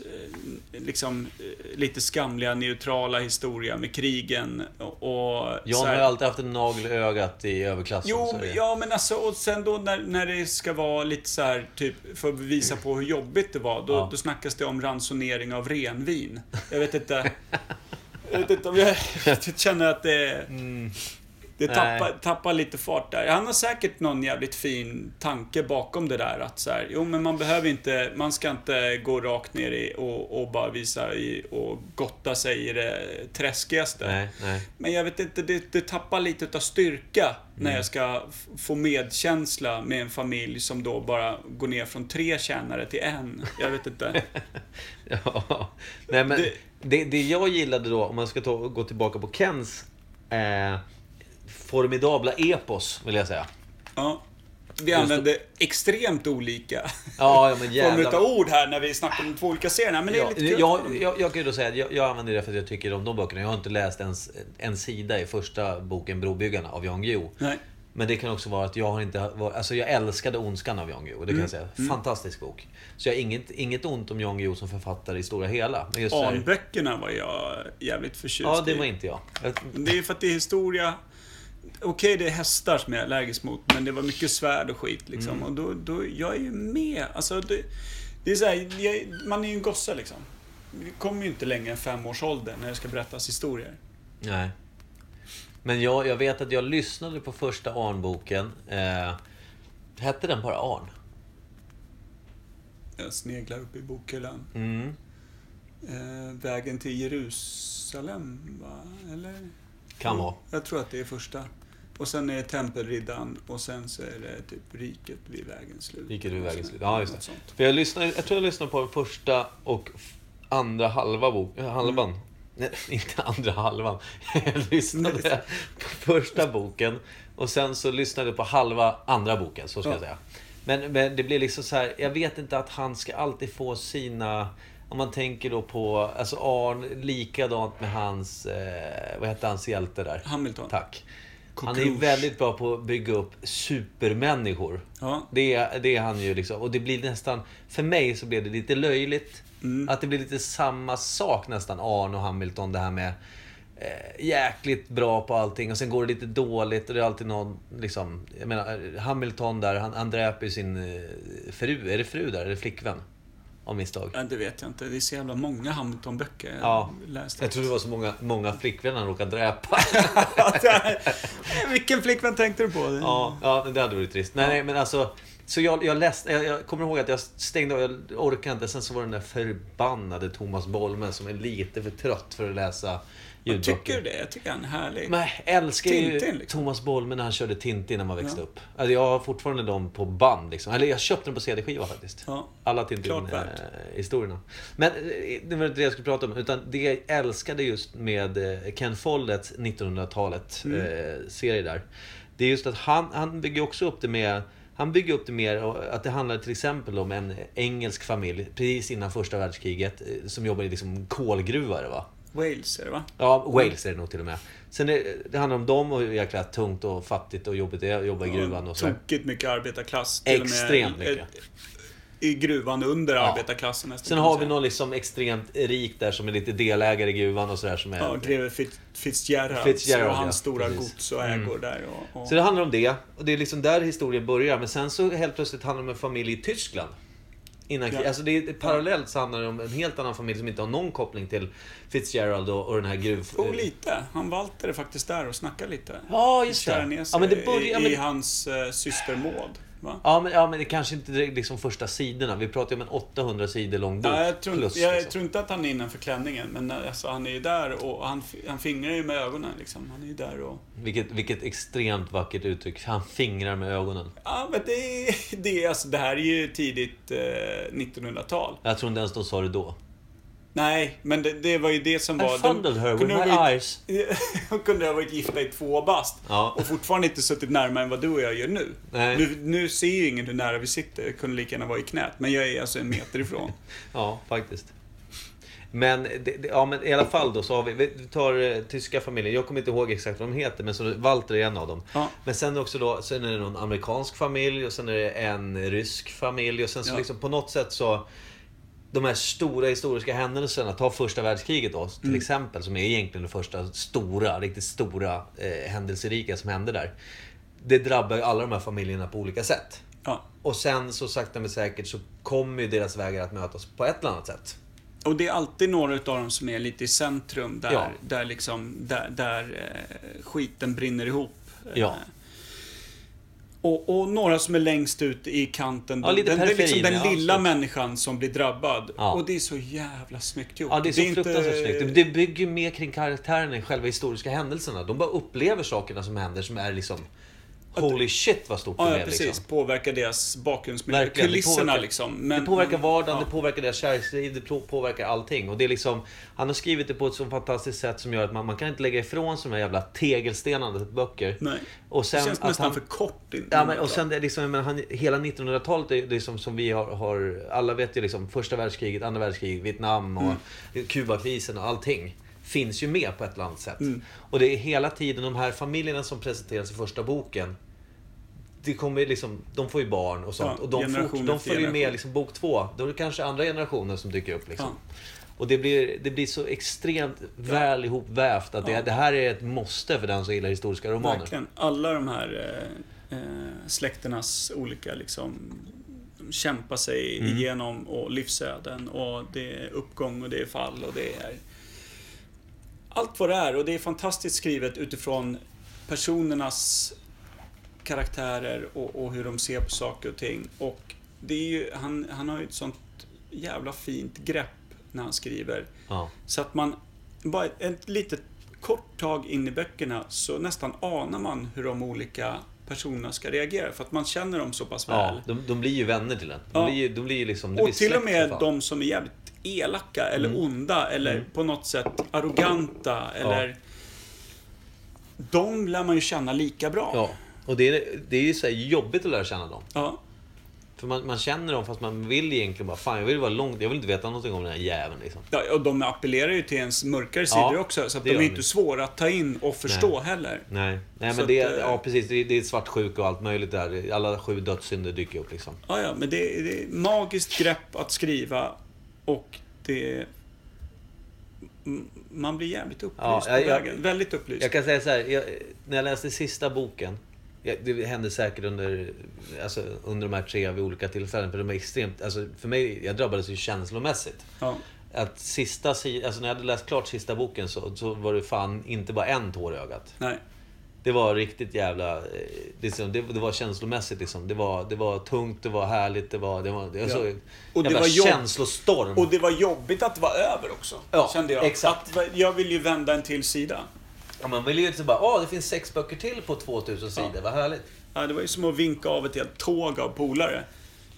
eh, liksom, eh, lite skamliga neutrala historia med krigen och... Jan har alltid haft en nagel i ögat i överklassen. Jo, ja men alltså och sen då när, när det ska vara lite så här, typ, för att visa på hur jobbigt det var, då, Ja. då snackas det om ransonering av renvin. Jag vet inte. Jag vet inte om jag, jag känner att det, Mm. det tappar, tappar lite fart där. Han har säkert någon jävligt fin tanke bakom det där att så här, jo men man behöver inte, man ska inte gå rakt ner i och, och bara visa i, och gotta sig i det träskigaste. Nej, nej. Men jag vet inte, det, det tappar lite utav styrka när Mm. jag ska få medkänsla med en familj som då bara går ner från tre tjänare till en. Jag vet inte. Ja. Nej, men Det- det, det, jag gillade då, om man ska ta, gå tillbaka på Kens eh, formidabla epos, vill jag säga. Ja. Vi använder extremt olika Ja, ja men former utav ord här när vi snackar om två olika serier. Men det är Ja, lite kul. jag, jag, jag kan ju då säga att jag, jag använder det för att jag tycker om de böckerna. Jag har inte läst ens en sida i första boken Brobyggarna av Jan Guillou. Men det kan också vara att jag har inte var, Alltså jag älskade Ondskan av Jan Guillou, det kan jag säga. Fantastisk bok. Så jag har inget, inget ont om Jan Guillou som författare i stora hela. Men just Anböckerna var jag jävligt förtjust Ja, det i. var inte jag. Det är för att det är historia. Okej, det är hästar som jag är allergisk mot, men det var mycket svärd och skit liksom. Mm. Och då, då, jag är ju med. Alltså, det, det är så här, jag, man är ju en gosse liksom. Vi kommer ju inte längre än femårsåldern när det ska berättas historier. Nej. Men jag, jag vet att jag lyssnade på första Arnboken. Eh, hette den bara Arn? Jag sneglar upp i bokhyllan. Mm. Eh, vägen till Jerusalem, va? Eller? Kan vara. Jag tror att det är första. Och sen är det Tempelriddaren och sen så är det typ Riket vid vägens slut. Riket vid vägens slut. Ja, just det. För jag, lyssnade, jag tror jag lyssnade på den första och andra halva bok, halvan. Mm. Nej, inte andra halvan. Jag lyssnade på första boken och sen så lyssnade jag på halva andra boken, så ska Ja. jag säga. Men, men det blir liksom så här, jag vet inte att han ska alltid få sina... Om man tänker då på, alltså Arn, likadant med hans, eh, vad hette hans hjälte där? Hamilton. Tack. Han är ju Cockroach. väldigt bra på att bygga upp supermänniskor. Ja. Det, är- det är han ju liksom. Och det blir nästan, för mig så blev det lite löjligt. Mm. Att det blir lite samma sak nästan, Arn och Hamilton, det här med eh, jäkligt bra på allting och sen går det lite dåligt och det är alltid någon, liksom, jag menar Hamilton där, han, han dräper ju sin eh, fru, är det fru där, eller flickvän? Av misstag. Ja, det vet jag inte. Det är så jävla många Hamilton-böcker jag Ja, läste. Jag tror det var så många, många flickvänner han råkade dräpa. Vilken flickvän tänkte du på? Ja, ja det hade varit trist. Nej, nej men alltså. Så jag, jag läste, jag, jag kommer ihåg att jag stängde av, jag orkade inte. Sen så var det den där förbannade Thomas Bolmen som är lite för trött för att läsa Jag ljudböcker. tycker du det? Jag tycker han är härlig. Men jag älskar ju Tintin, liksom. Thomas Bolmen när han körde Tintin när man växte Ja. upp. Alltså jag har fortfarande dem på band liksom. Eller jag köpte dem på CD-skiva faktiskt. Ja. Alla. Tintin-historierna. Men eh, det var inte det jag skulle prata om. Utan det jag älskade just med eh, Ken Folletts 1900-talet Mm. eh, serie där. Det är just att han, han bygger också upp det med han bygger upp det mer att det handlar till exempel om en engelsk familj precis innan första världskriget eh, som jobbar i liksom kolgruvare va? Wales är det va? Ja, Wales är det nog till och med. Sen är, det handlar om dem och hur jäkla tungt och fattigt och jobbigt det är att jobba i gruvan och så. Tokigt mycket arbetarklass. Extremt mycket. I gruvan under Ja. arbetarklassen nästan. Sen har vi någon liksom extremt rik där som är lite delägare i gruvan och sådär som är... Ja, greve Fitz- Fitzgerald. Fitzgerald, och ja. hans stora Precis. Mm. gods och ägor där. Och, och... Så det handlar om det. Och det är liksom där historien börjar. Men sen så helt plötsligt handlar det om en familj i Tyskland. Innan Ja. Alltså det är, parallellt så handlar det om en helt annan familj som inte har någon koppling till Fitzgerald och, och den här gruv... Oh, lite. Han Walter är faktiskt där och snackar lite. Ja, just det. ner sig Ja, men det börjar... i, Men, i hans uh, syster Maud. Va? ja, men, ja, men det kanske inte direkt liksom första sidorna. Vi pratar ju om en 800 sidor lång bok. Ja, jag, tror, plus, jag liksom. tror inte att han är innanför klänningen, men alltså, han är ju där och han, han fingrar ju med ögonen. Liksom. Han är ju där och... Vilket, vilket extremt vackert uttryck. Han fingrar med ögonen. Ja, men det, det, är- alltså, det här är ju tidigt eh, 1900-tal. Jag tror inte ens de sa det då. Nej, men det, det var ju det som var... I fondled her with my ha varit- eyes. De kunde ha varit gifta i två bast Ja. och fortfarande inte suttit närmare än vad du och jag gör nu. Nej. Nu, nu ser ju ingen hur nära vi sitter. Jag kunde lika gärna vara i knät. Men jag är alltså en meter ifrån. Ja, faktiskt. Men, det, det, ja, men i alla fall då så har vi, vi tar eh, tyska familjen. Jag kommer inte ihåg exakt vad de heter, men så Walter är en av dem. Ja. Men sen också då, sen är det någon amerikansk familj och sen är det en rysk familj och sen så Ja. liksom på något sätt så de här stora historiska händelserna, ta första världskriget då till Mm. exempel, som är egentligen det första stora, riktigt stora eh, händelserika som hände där. Det drabbar ju alla de här familjerna på olika sätt. Ja. Och sen så sakta men säkert så kommer ju deras vägar att mötas på ett eller annat sätt. Och det är alltid några utav dem som är lite i centrum där, Ja. där, liksom, där, där eh, skiten brinner ihop. Eh, Ja. Och, och några som är längst ut i kanten. Ja, den, det är liksom den ja, lilla absolut. människan som blir drabbad. Ja. Och det är så jävla snyggt gjort. Ja, det är så inte- fruktansvärt snyggt. Det bygger mer kring karaktären än själva historiska händelserna. De bara upplever sakerna som händer som är liksom... Holy shit vad stort det Ja, ja, blev precis. liksom. Påverkar deras bakgrundsmiljö. Verkligen, det Kulisserna påverkar- liksom. Men, det påverkar vardagen, ja. det påverkar deras kärleksliv, det på- påverkar allting. Och det är liksom, han har skrivit det på ett så fantastiskt sätt som gör att man, man kan inte lägga ifrån sig de här jävla tegelstenarna böcker. Nej. Och sen det känns att nästan han- för kort. In, Ja, men, och sen det är liksom, men han, hela 1900-talet är det är som, som vi har, har, alla vet ju liksom, första världskriget, andra världskriget, Vietnam och Kubakrisen och allting. Finns ju med på ett eller annat sätt. Mm. Och det är hela tiden de här familjerna som presenteras i första boken. Det kommer liksom, de får ju barn och sånt. Ja, och de, fort, de följer ju med liksom bok två. Då är det kanske andra generationer som dyker upp liksom. Ja. Och det blir, det blir så extremt väl ihopvävt att det, Ja. det här är ett måste för den som gillar historiska romaner. Verkligen. Alla de här eh, eh, släkternas olika liksom de kämpar sig Mm. igenom och livsöden och det är uppgång och det är fall och det är allt vad det är och det är fantastiskt skrivet utifrån personernas karaktärer och, och hur de ser på saker och ting. Och det är ju, han, han har ju ett sånt jävla fint grepp när han skriver. Ja. Så att man, bara ett, ett litet kort tag in i böckerna så nästan anar man hur de olika personerna ska reagera. För att man känner dem så pass väl. Ja, de, de blir ju vänner till en. De Ja. blir de blir liksom... det och blir till och med de som är jävligt elaka eller Mm. onda eller Mm. på något sätt arroganta eller... De lär man ju känna lika bra. Ja, och det är, det är ju så här jobbigt att lära känna dem. Ja. För man, man känner dem fast man vill egentligen bara, fan jag vill vara långt, jag vill inte veta någonting om den här jäveln liksom. Ja, och de appellerar ju till ens mörkare Ja, sidor också. Så att de är inte svåra att ta in och förstå heller. Nej, nej Så men det, att, eh, ja precis, det, det är svartsjuka och allt möjligt där. Alla sju dödssynder dyker upp liksom. Ja, ja, men det är, det är magiskt grepp att skriva och det man blir jävligt upplyst Ja, på jag- jag- vägen. Väldigt upplyst. Jag kan säga så här, jag, när jag läste sista boken. Det hände säkert under, alltså, under de här tre vid olika tillfällen. För de är extremt, alltså, för mig, jag drabbades ju känslomässigt. Ja. Att sista si- alltså när jag hade läst klart sista boken så, så var det fan inte bara en tår i ögat. Nej. Det var riktigt jävla... eh, Liksom, det, det var känslomässigt liksom. Det var, det var tungt, det var härligt, det var... Det var, det var Ja. Och det var jobb- känslostorm. Och det var jobbigt att det var över också. Ja, kände jag. exakt. Att, jag vill ju vända en till sida. Ja, man vill ju inte bara, åh det finns sex böcker till på 2000 sidor, Ja. vad härligt. Ja, det var ju som att vinka av ett helt tåg av polare.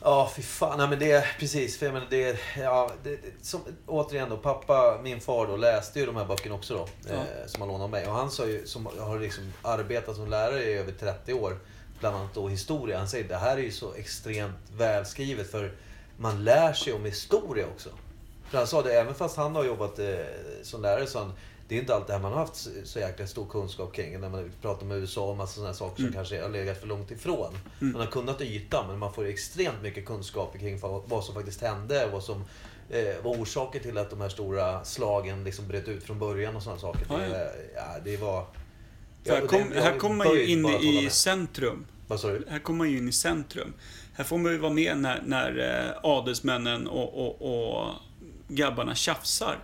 Ja, fy fan. Nej, men det är precis. För jag menar, det är, ja, det, det, som, återigen då, pappa, min far då, läste ju de här böckerna också då. Ja. Eh, som han lånade av mig. Och han sa ju, som har liksom arbetat som lärare i över 30 år, bland annat då historia. Han säger det här är ju så extremt välskrivet för man lär sig om historia också. För han sa det, även fast han har jobbat eh, som lärare, så han, det är inte alltid det här man har haft så- jäkla stor kunskap kring. När man pratar om USA och massa sådana saker som kanske har legat för långt ifrån. Man har kunnat ytan, men man får extremt mycket kunskaper kring vad, som faktiskt hände. Vad som eh, var orsaker till att de här stora slagen liksom bröt ut från början och sådana saker. Ja, ja. Det, ja, det var... Här, kom, jag här är kommer man ju in i med. centrum. Vad sa du? Här kommer man ju in i centrum. Här får man ju vara med när, när eh, adelsmännen och, och, och grabbarna tjafsar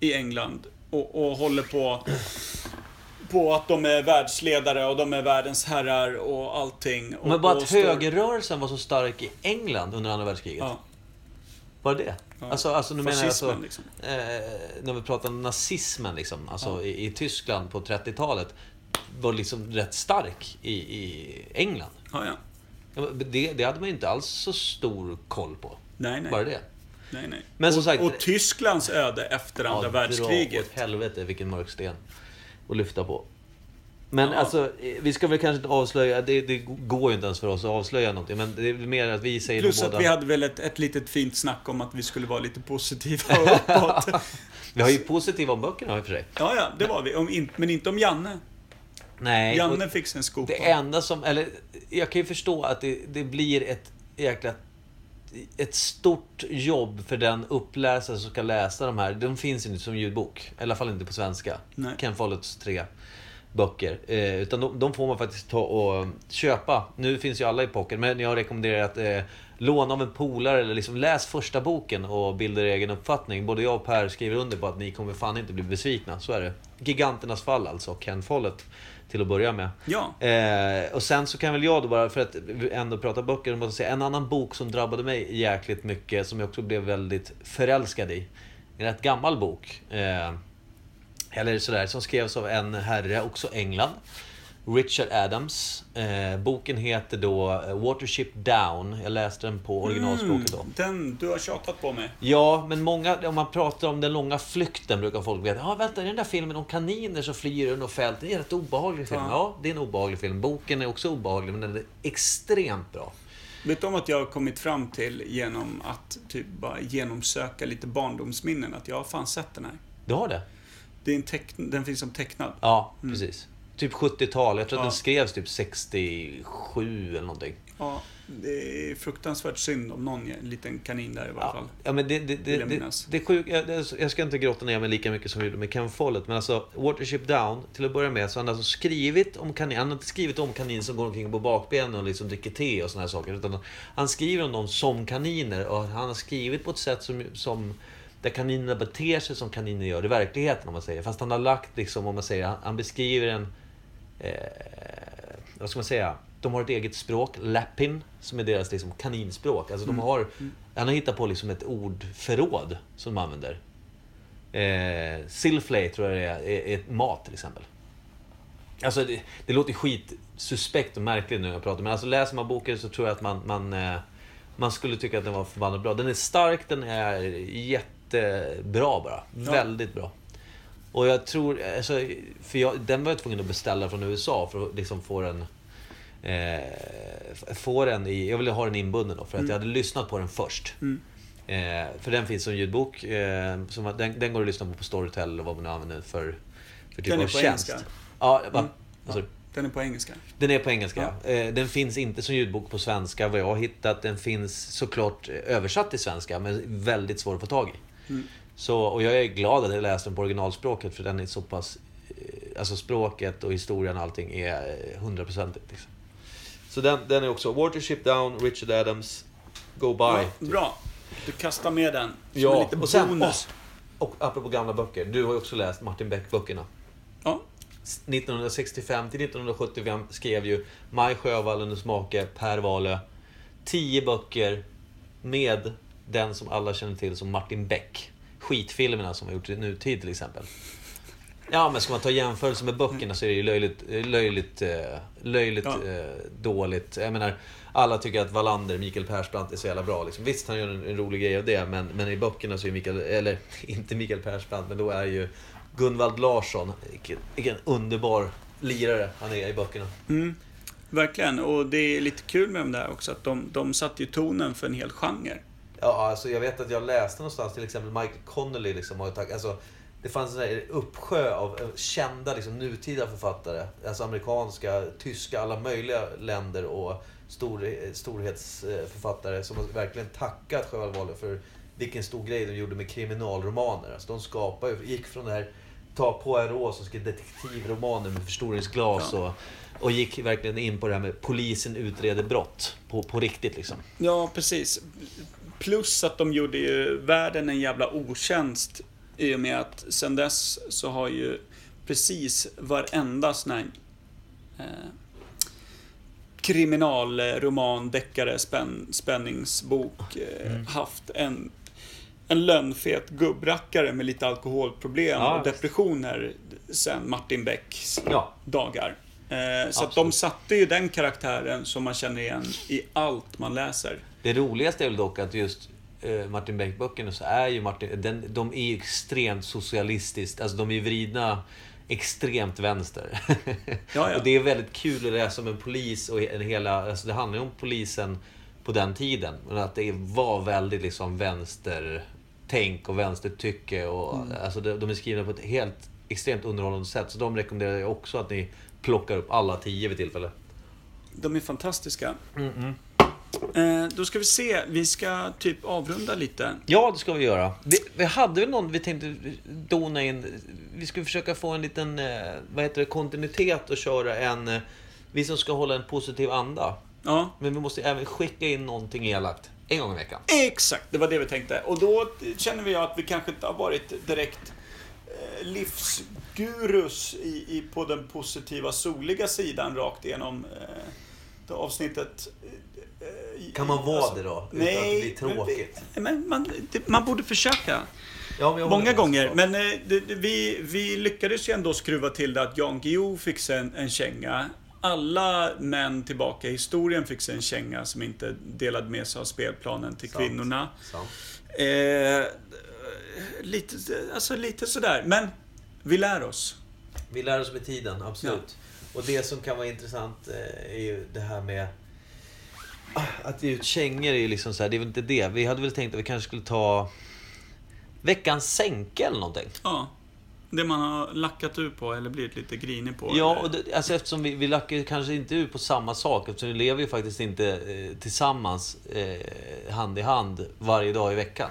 i England och, och håller på på att de är världsledare och de är världens herrar och allting. Och, Men bara att står- högerrörelsen var så stark i England under andra världskriget. Ja, Var det? Ja. Alltså, alltså nu menar jag alltså, Fascismen, liksom. eh, när vi pratar om nazismen liksom, alltså i, i Tyskland på 30-talet, var liksom rätt stark i, i England. ja, ja. Ja, Det, det hade man ju inte alls så stor koll på. Nej, nej. Bara det. Nej, nej. Men som och, sagt- och Tysklands öde efter andra Ja, världskriget. Åt helvete vilken mörk sten att lyfta på. Men Ja. alltså, eh, vi ska väl kanske inte avslöja, det, det går ju inte ens för oss att avslöja någonting. Men det är mer att vi säger Plus att båda... vi hade väl ett, ett litet fint snack om att vi skulle vara lite positiva och uppåt. Vi har ju positiva om böckerna i och för sig. Ja, ja, det var vi. Om, in, men inte om Janne. Nej, Janne fick sig en skopa. Det enda som, eller jag kan ju förstå att det, det blir ett jäkla ett stort jobb för den uppläsare som ska läsa de här. De finns ju inte som ljudbok. I alla fall inte på svenska. Nej. Ken Folletts tre böcker. Eh, utan de, de får man faktiskt ta och köpa. Nu finns ju alla i pocket, men jag rekommenderar att eh, låna av en polare eller liksom läs första boken och bilda er egen uppfattning. Både jag och Per skriver under på att ni kommer fan inte bli besvikna. Så är det. Giganternas fall alltså, Ken Follett. Till att börja med. Ja. Eh, och sen så kan väl jag då bara, för att ändå prata böcker, måste säga, en annan bok som drabbade mig jäkligt mycket, som jag också blev väldigt förälskad i. En rätt gammal bok. Eh, eller sådär, som skrevs av en herre, också England. Richard Adams. Eh, boken heter då eh, Watership Down. Jag läste den på originalspråket då. Mm, den, du har tjatat på mig. Ja, men många, om man pratar om den långa flykten brukar folk veta. Ja, vänta, är det den där filmen om kaniner som flyr under fält? Det är en rätt obehaglig film. Ja. Ja, det är en obehaglig film. Boken är också obehaglig, men den är extremt bra. Vet du om att jag har kommit fram till genom att typ bara genomsöka lite barndomsminnen att jag har fan sett den här. Du har det? Det är en teck, den finns som tecknad. Ja, precis. Typ 70-tal. Jag tror att Ja. den skrevs typ 67 eller någonting. Ja, det är fruktansvärt synd om någon en liten kanin där i varje Ja, fall. ja men det, det, det, jag det, det är sjukt. Jag, det- jag ska inte grotta ner mig lika mycket som vi gjorde med Ken Follett. Men alltså, Watership Down, till att börja med, så har han alltså skrivit om kanin. Han har inte skrivit om kanin som går omkring på bakbenen och liksom dricker te och såna här saker. Utan han skriver om dem som kaniner. Och han har skrivit på ett sätt som, som där kaninerna beter sig som kaniner gör i verkligheten, om man säger. Fast han har lagt liksom, om man säger, han, han beskriver en... Eh, vad ska man säga? De har ett eget språk, Lapin, som är deras liksom, kaninspråk. Alltså de har, han har hittat på liksom ett ordförråd som de använder. Eh, Silflay tror jag det är, är, är mat till exempel. Alltså det, det låter skit suspekt och märkligt nu när jag pratar, men alltså läser man boken så tror jag att man, man, eh, man skulle tycka att den var förbannat bra. Den är stark, den är jättebra bara. Ja. Väldigt bra. Och jag tror, alltså, för jag, den var jag tvungen att beställa från USA för att liksom få den eh, få den i, jag ville ha den inbunden då för att jag hade lyssnat på den först. Mm. Eh, för den finns som ljudbok. Eh, som, den, den går att lyssna på på Storytel eller vad man nu använder för, för typ Den är av på tjänst. engelska? Ja, va? Mm. Alltså, Den är på engelska. den är på engelska. Eh, Den finns inte som ljudbok på svenska vad jag har hittat. Den finns såklart översatt till svenska men väldigt svår att få tag i. Mm. Så, och jag är glad att jag läste den på originalspråket för den är så pass... eh, Alltså språket och historien och allting är eh, hundraprocentigt. Liksom. Så den, den är också Watership Down, Richard Adams, Go By. Ja, bra. Du kastar med den. Som Ja, en liten och sen- bonus. Och apropå gamla böcker, du har ju också läst Martin Beck-böckerna. Ja. 1965 till 1975 skrev ju Maj Sjöwall under smake, Per Wahlöö. Tio böcker med den som alla känner till som Martin Beck. Skitfilmerna som har gjorts i nutid till exempel. Ja, men ska man ta jämförelse med böckerna så är det ju löjligt, löjligt, eh, löjligt Ja. eh, dåligt. Jag menar, alla tycker att Wallander, Mikael Persbrandt, är så jävla bra. Liksom. Visst, han gör en, en rolig grej av det, men, men i böckerna så är Mikael, eller inte Mikael Persbrandt, men då är ju Gunvald Larsson, vilken, vilken underbar lirare han är i böckerna. Mm, verkligen. Och det är lite kul med dem där också, att de, de satte ju tonen för en hel genre. Ja, alltså jag vet att jag läste någonstans till exempel Michael Connelly liksom har tagit, alltså det fanns en där uppsjö av eh, kända liksom, nutida författare. Alltså amerikanska, tyska, alla möjliga länder och stor, storhetsförfattare som har verkligen tackat Sjöwall för vilken stor grej de gjorde med kriminalromaner. Alltså de skapade, gick från det här, ta Poirot som skrev detektivromaner med förstoringsglas och, och gick verkligen in på det här med polisen utreder brott på, på riktigt liksom. Ja, precis. Plus att de gjorde ju världen en jävla otjänst i och med att sen dess så har ju precis varenda sån här eh, kriminalroman, deckare, spänn, spänningsbok eh, haft en, en lönnfet gubbrackare med lite alkoholproblem Ja, och depressioner sen Martin Becks Ja, dagar. Eh, så de satte ju den karaktären som man känner igen i allt man läser. Det roligaste är väl dock att just eh, Martin Beck-böckerna så är ju Martin, den, de är ju extremt socialistiskt, alltså de är ju vridna extremt vänster. Ja, ja. och det är väldigt kul att läsa om en polis och en hela, alltså det handlar ju om polisen på den tiden. Men att det var väldigt liksom vänstertänk och vänstertycke och Mm. alltså de, de är skrivna på ett helt extremt underhållande sätt. Så de rekommenderar jag också att ni plockar upp alla tio vid tillfälle. De är fantastiska. Eh, då ska vi se, vi ska typ avrunda lite. Ja, det ska vi göra. Vi, vi hade väl någon vi tänkte dona in. Vi skulle försöka få en liten eh, vad heter det, kontinuitet och köra en... eh, Vi som ska hålla en positiv anda. Ja, Men vi måste även skicka in någonting elakt. En gång i veckan. exakt. Det var det vi tänkte. Och då känner vi att vi kanske inte har varit direkt eh, livsgurus i, i, på den positiva, soliga sidan rakt igenom eh, det avsnittet. Eh, Kan man vara alltså- det då? Utan att det blir tråkigt? Men, men man, det, man borde försöka. Ja, Många gånger. Men eh, det, det, vi, vi lyckades ju ändå skruva till det att Jan Guillou fick sig en, en känga. Alla män tillbaka i historien fick sig en känga som inte delade med sig av spelplanen till Sant. kvinnorna. Sant. Eh, lite, alltså lite sådär. Men vi lär oss. Vi lär oss med tiden, absolut. Och det som kan vara intressant eh, är ju det här med... Ah, Att ge ut kängor är ju liksom så här, det är väl inte det. Vi hade väl tänkt att vi kanske skulle ta veckans sänke eller någonting. Ja. Det man har lackat ur på eller blivit lite grinig på. Ja, och det, alltså eftersom vi, vi lackar kanske inte ut på samma sak eftersom vi lever ju faktiskt inte eh, tillsammans eh, hand i hand varje dag i veckan.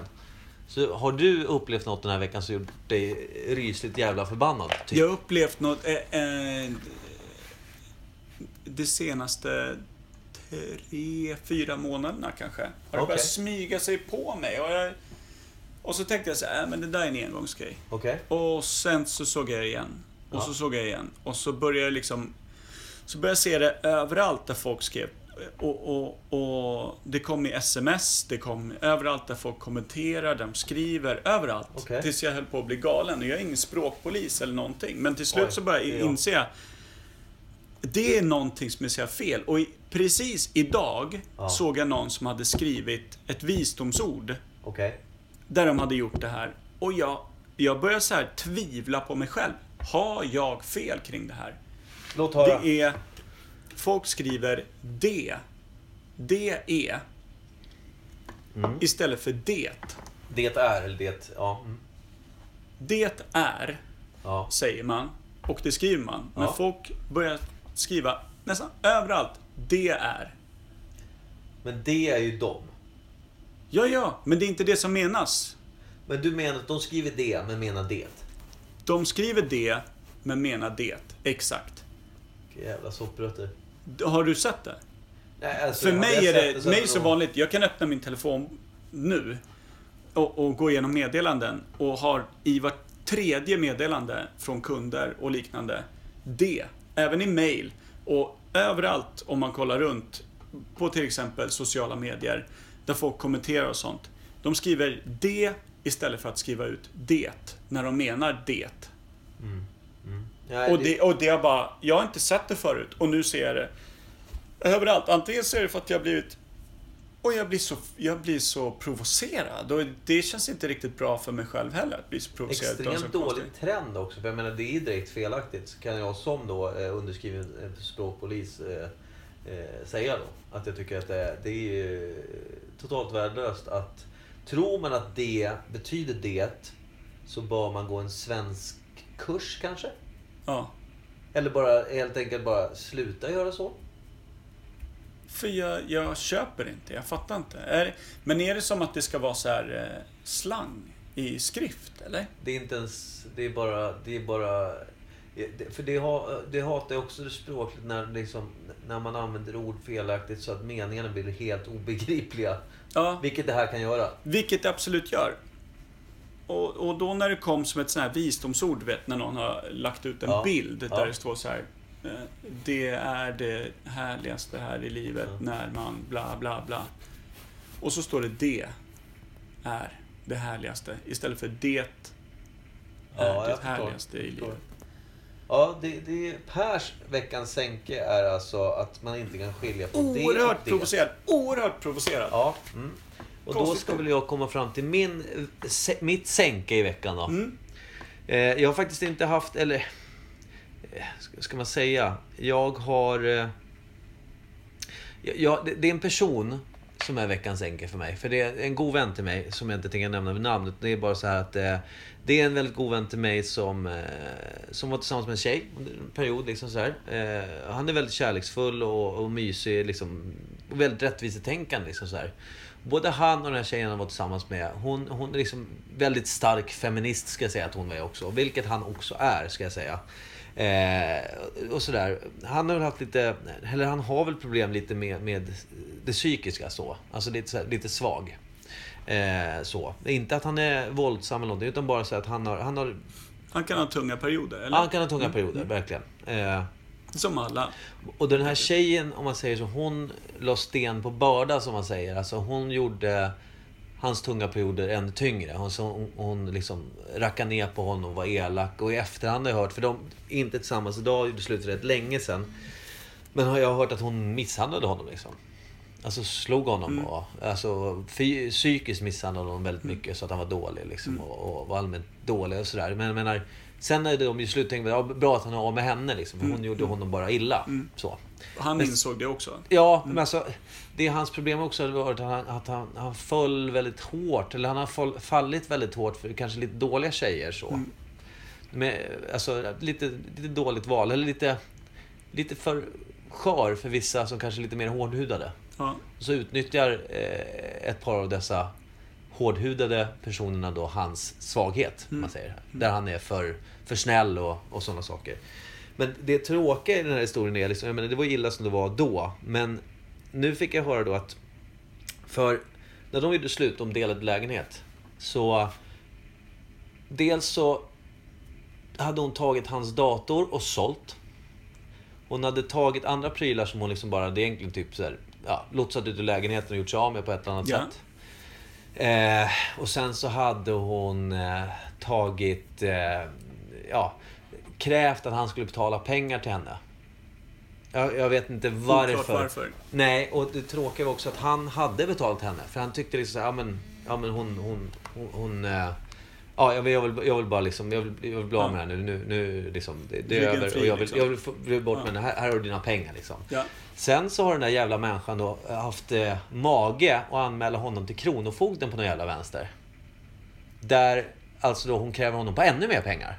Så har du upplevt något den här veckan som gjort dig rysligt jävla förbannad? Typ? Jag har upplevt något... Eh, eh, det senaste tre, fyra månaderna kanske. Har det Okej. börjat smyga sig på mig. Och, jag, och så tänkte jag så här, äh, men det där är en engångsgrej. Okej? Och sen så såg jag det igen. Och Ja. så såg jag igen. Och så började jag liksom... Så började jag se det överallt där folk skrev. Och, och, och det kom i sms, det kom överallt där folk kommenterar, de skriver, överallt. Okej. Tills jag höll på att bli galen. Och jag är ingen språkpolis eller någonting. Men till slut Oj, så började jag inse det är någonting som är så fel. Och i, precis idag Ja. såg jag någon som hade skrivit ett visdomsord. Okej. Där de hade gjort det här. Och jag, jag börjar så här tvivla på mig själv. Har jag fel kring det här? Låt höra. Det är... Folk skriver D. D-E. Mm. Istället för det. Det är, eller det... Ja. Mm. Det är, ja. säger man. Och det skriver man. Men Ja. folk börjar skriva nästan överallt. Det är. Men det är ju dem. Ja, ja, men det är inte det som menas. Men du menar att de skriver det, men menar det? De skriver det, men menar det. Exakt. Vilka jävla sopprötter. Har du sett det? Nej, alltså, För mig är det, så mig så vanligt. Jag kan öppna min telefon nu och, och gå igenom meddelanden och har i vart tredje meddelande från kunder och liknande det. Även i mail och överallt om man kollar runt på till exempel sociala medier där folk kommenterar och sånt. De skriver det istället för att skriva ut det när de menar det. Nej, Och det, och det är bara, jag har inte sett det förut och nu ser jag det överallt. Antingen så är det för att jag har blivit och jag blir så, jag blir så provocerad och det känns inte riktigt bra för mig själv heller att bli så provocerad. Extremt dålig konstig- trend också. För jag menar, det är direkt felaktigt. Så kan jag som då eh, underskriven eh, språkpolis eh, eh, säga då. Att jag tycker att det, det är totalt värdelöst att... Tror man att det betyder det så bör man gå en svensk kurs kanske? Ja. Eller bara helt enkelt bara sluta göra så? För jag, jag köper inte, jag fattar inte. Är, men är det som att det ska vara så här eh, slang i skrift, eller? Det är inte ens... Det är bara... Det är bara för det, det hatar jag också språkligt när, liksom, när man använder ord felaktigt så att meningarna blir helt obegripliga. Ja, Vilket det här kan göra. vilket det absolut gör. Och, och då när det kom som ett sånt här visdomsord, vet, när någon har lagt ut en Ja, bild där ja. det står så här. Det är det härligaste här i livet Ja. när man bla bla bla. Och så står det det är det härligaste istället för det är Ja, det förstår. härligaste i Förstår. livet. Ja, det, det, Pers veckans sänke är alltså att man inte kan skilja på det och Oerhört det. provocerad. Oerhört provocerad. Ja. Mm. Och då ska väl jag komma fram till min, eh, mitt sänke i veckan då. Mm. Eh, jag har faktiskt inte haft, eller... Eh, ska, man säga? Jag har... Eh, jag- det, är en person som är veckans änke för mig. För det är en god vän till mig, som jag inte tänker nämna vid namn. Det är bara så här att eh, det är en väldigt god vän till mig som, eh, som var tillsammans med en tjej under en period. Liksom så här. Eh, han är väldigt kärleksfull och, och mysig. Liksom, och väldigt rättvisetänkande. Liksom så här. Både han och den här tjejen han var tillsammans med, hon, hon är liksom väldigt stark feminist ska jag säga att hon är också. Vilket han också är, ska jag säga. Eh, och sådär. Han har väl haft lite, eller han har väl problem lite med, med det psykiska så. Alltså lite, lite svag. Eh, så. Inte att han är våldsam eller någonting, utan bara så att han har, han har, Han kan ha tunga perioder, eller? han kan ha tunga perioder, verkligen. Eh, Som alla. och den här tjejen, om man säger så, hon la sten på börda som man säger. Alltså hon gjorde hans tunga perioder ännu tyngre. Hon, hon, hon liksom rackade ner på honom och var elak. Och i efterhand har jag hört, för de är inte tillsammans idag, det slutade rätt länge sedan. Men har jag hört att hon misshandlade honom liksom. Alltså slog honom och alltså, psykiskt misshandlade honom väldigt mycket så att han var dålig liksom. Och, och var allmänt dålig och sådär. Men jag menar, sen när de i slut tänkte bra att han är av med henne liksom. För hon gjorde honom bara illa. Så. Han Men- insåg det också. Ja, men alltså det är hans problem också har varit att han, att han, han föll väldigt hårt. Eller han har fall, fallit väldigt hårt för kanske lite dåliga tjejer så. Med, alltså lite, lite dåligt val. Eller lite, lite för skör för vissa som kanske är lite mer hårdhudade. Ja. Så utnyttjar eh, ett par av dessa hårdhudade personerna då hans svaghet. om Man säger. Där han är för, för snäll och, och sådana saker. Men det tråkiga i den här historien är, liksom, jag menar, det var illa som det var då. Men nu fick jag höra då att för när de gjorde slut om delad lägenhet så dels så hade hon tagit hans dator och sålt. Hon hade tagit andra prylar som hon liksom bara hade egentligen typ så här, ja, lotsat ut ur lägenheten och gjort sig av med på ett eller annat Ja. sätt. Eh, och sen så hade hon eh, tagit, eh, ja, krävt att han skulle betala pengar till henne. Jag, jag vet inte varför. Varför. Nej, och det tråkiga var också att han hade betalat henne. För han tyckte liksom så här, ja men, ja men hon, hon, hon, hon eh, Ja, jag vill, jag, vill, jag vill bara liksom, jag vill, jag vill bli av med henne nu. Nu, nu liksom, det, det är över. och jag vill, liksom. jag vill få bli bort med henne. Här, här har du dina pengar liksom. Ja. Sen så har den där jävla människan då haft eh, mage att anmäla honom till Kronofogden på någon jävla vänster. Där alltså då hon kräver honom på ännu mer pengar.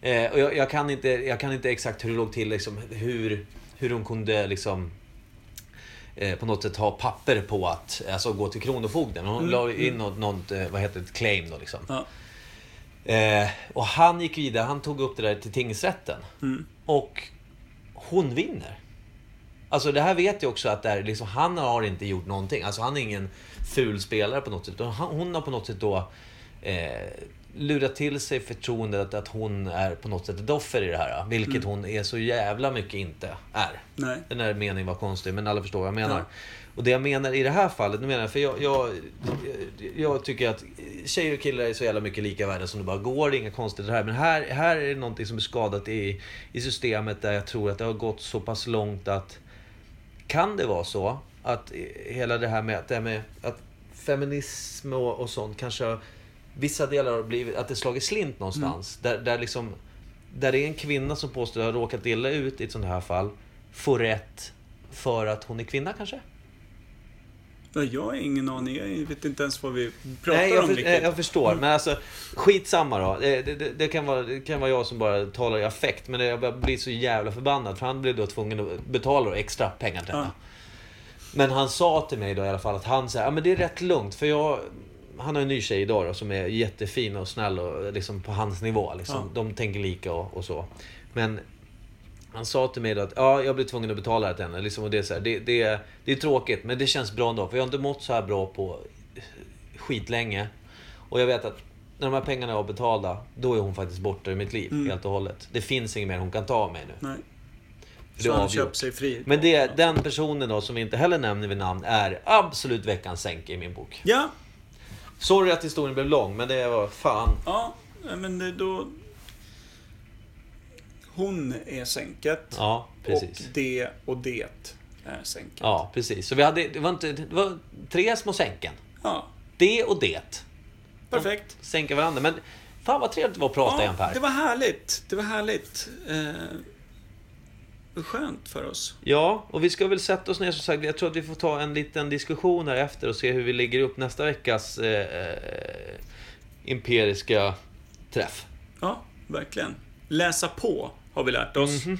Eh, och jag, jag, kan inte, jag kan inte exakt hur det låg till, liksom, hur, hur hon kunde liksom eh, på något sätt ha papper på att alltså, gå till Kronofogden. Hon Mm, la in något, något, eh, vad heter det, ett claim då liksom. Ja. Eh, och han gick vidare, han tog upp det där till tingsrätten. Mm. Och hon vinner. Alltså det här vet jag också att det är, liksom, han har inte gjort någonting. Alltså han är ingen ful spelare på något sätt. Hon har på något sätt då eh, lurat till sig förtroendet att hon är på något sätt ett offer i det här. Vilket hon är så jävla mycket inte är. Nej. Den här meningen var konstig, men alla förstår vad jag menar. Ja. Och det jag menar i det här fallet, nu menar jag, för jag, jag, jag tycker att tjejer och killar är så jävla mycket lika värda som det bara går. Det är inga konstigheter här. Men här, här är det någonting som är skadat i, i systemet där jag tror att det har gått så pass långt att kan det vara så att hela det här med att, det här med att feminism och, och sånt kanske har, vissa delar har blivit, att det slagit slint någonstans. Där, där liksom, där det är en kvinna som påstår att ha råkat illa ut i ett sånt här fall, får rätt för att hon är kvinna kanske? Ja, Jag har ingen aning. Jag vet inte ens vad vi pratar Nej, jag, om för, riktigt. jag förstår. Men alltså, skitsamma då. Det, det, det, kan vara, det kan vara jag som bara talar i affekt. Men jag blir så jävla förbannad. För han blev då tvungen att betala extra pengar till henne. Men han sa till mig då i alla fall att han säger, ja men det är rätt lugnt. För jag, han har en ny tjej idag då, som är jättefin och snäll och liksom på hans nivå. Liksom. Ja. De tänker lika och, och så. Men han sa till mig då att ja, jag blir tvungen att betala det till henne. Liksom, och det, är så här, det, det, det är tråkigt, men det känns bra ändå. För jag har inte mått så här bra på skitlänge. Och jag vet att när de här pengarna är avbetalda, då är hon faktiskt borta ur mitt liv Mm. helt och hållet. Det finns inget mer hon kan ta av mig nu. Nej. Så han köper sig fri. Men det, den personen då, som vi inte heller nämner vid namn, är absolut veckans sänke i min bok. Ja, Sorry att historien blev lång, men det var fan... ja, men det, då... Hon är sänket. Ja, precis. Och det och det är sänket. Ja, precis. Så vi hade, det var, inte, det var tre små sänken. Ja, Det och det. perfekt. Sänka varandra. Men fan vad trevligt det var att prata igen Per. det var härligt. Det var härligt. Eh, skönt för oss. Ja, och vi ska väl sätta oss ner som sagt. Jag tror att vi får ta en liten diskussion här efter och se hur vi lägger upp nästa veckas eh, eh, imperiska träff. Ja, verkligen. Läsa på har vi lärt oss. Mhm.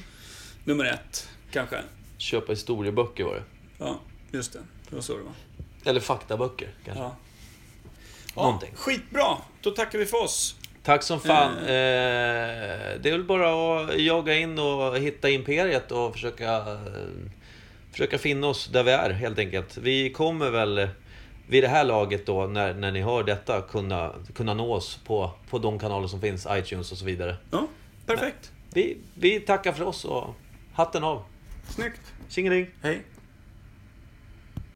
Nummer ett, kanske. Köpa historieböcker var det. Ja, just det. Det var så det var. Eller faktaböcker kanske. Ja. Någonting. Skitbra. Då tackar vi för oss. Tack som fan. Eh. Eh, det är väl bara att jaga in och hitta Imperiet och försöka, försöka finna oss där vi är helt enkelt. Vi kommer väl vid det här laget då, när, när ni hör detta, kunna, kunna nå oss på, på de kanaler som finns, iTunes och så vidare. Ja, perfekt. Vi, vi tackar för oss och hatten av. Snyggt. Tjingeling! Hej.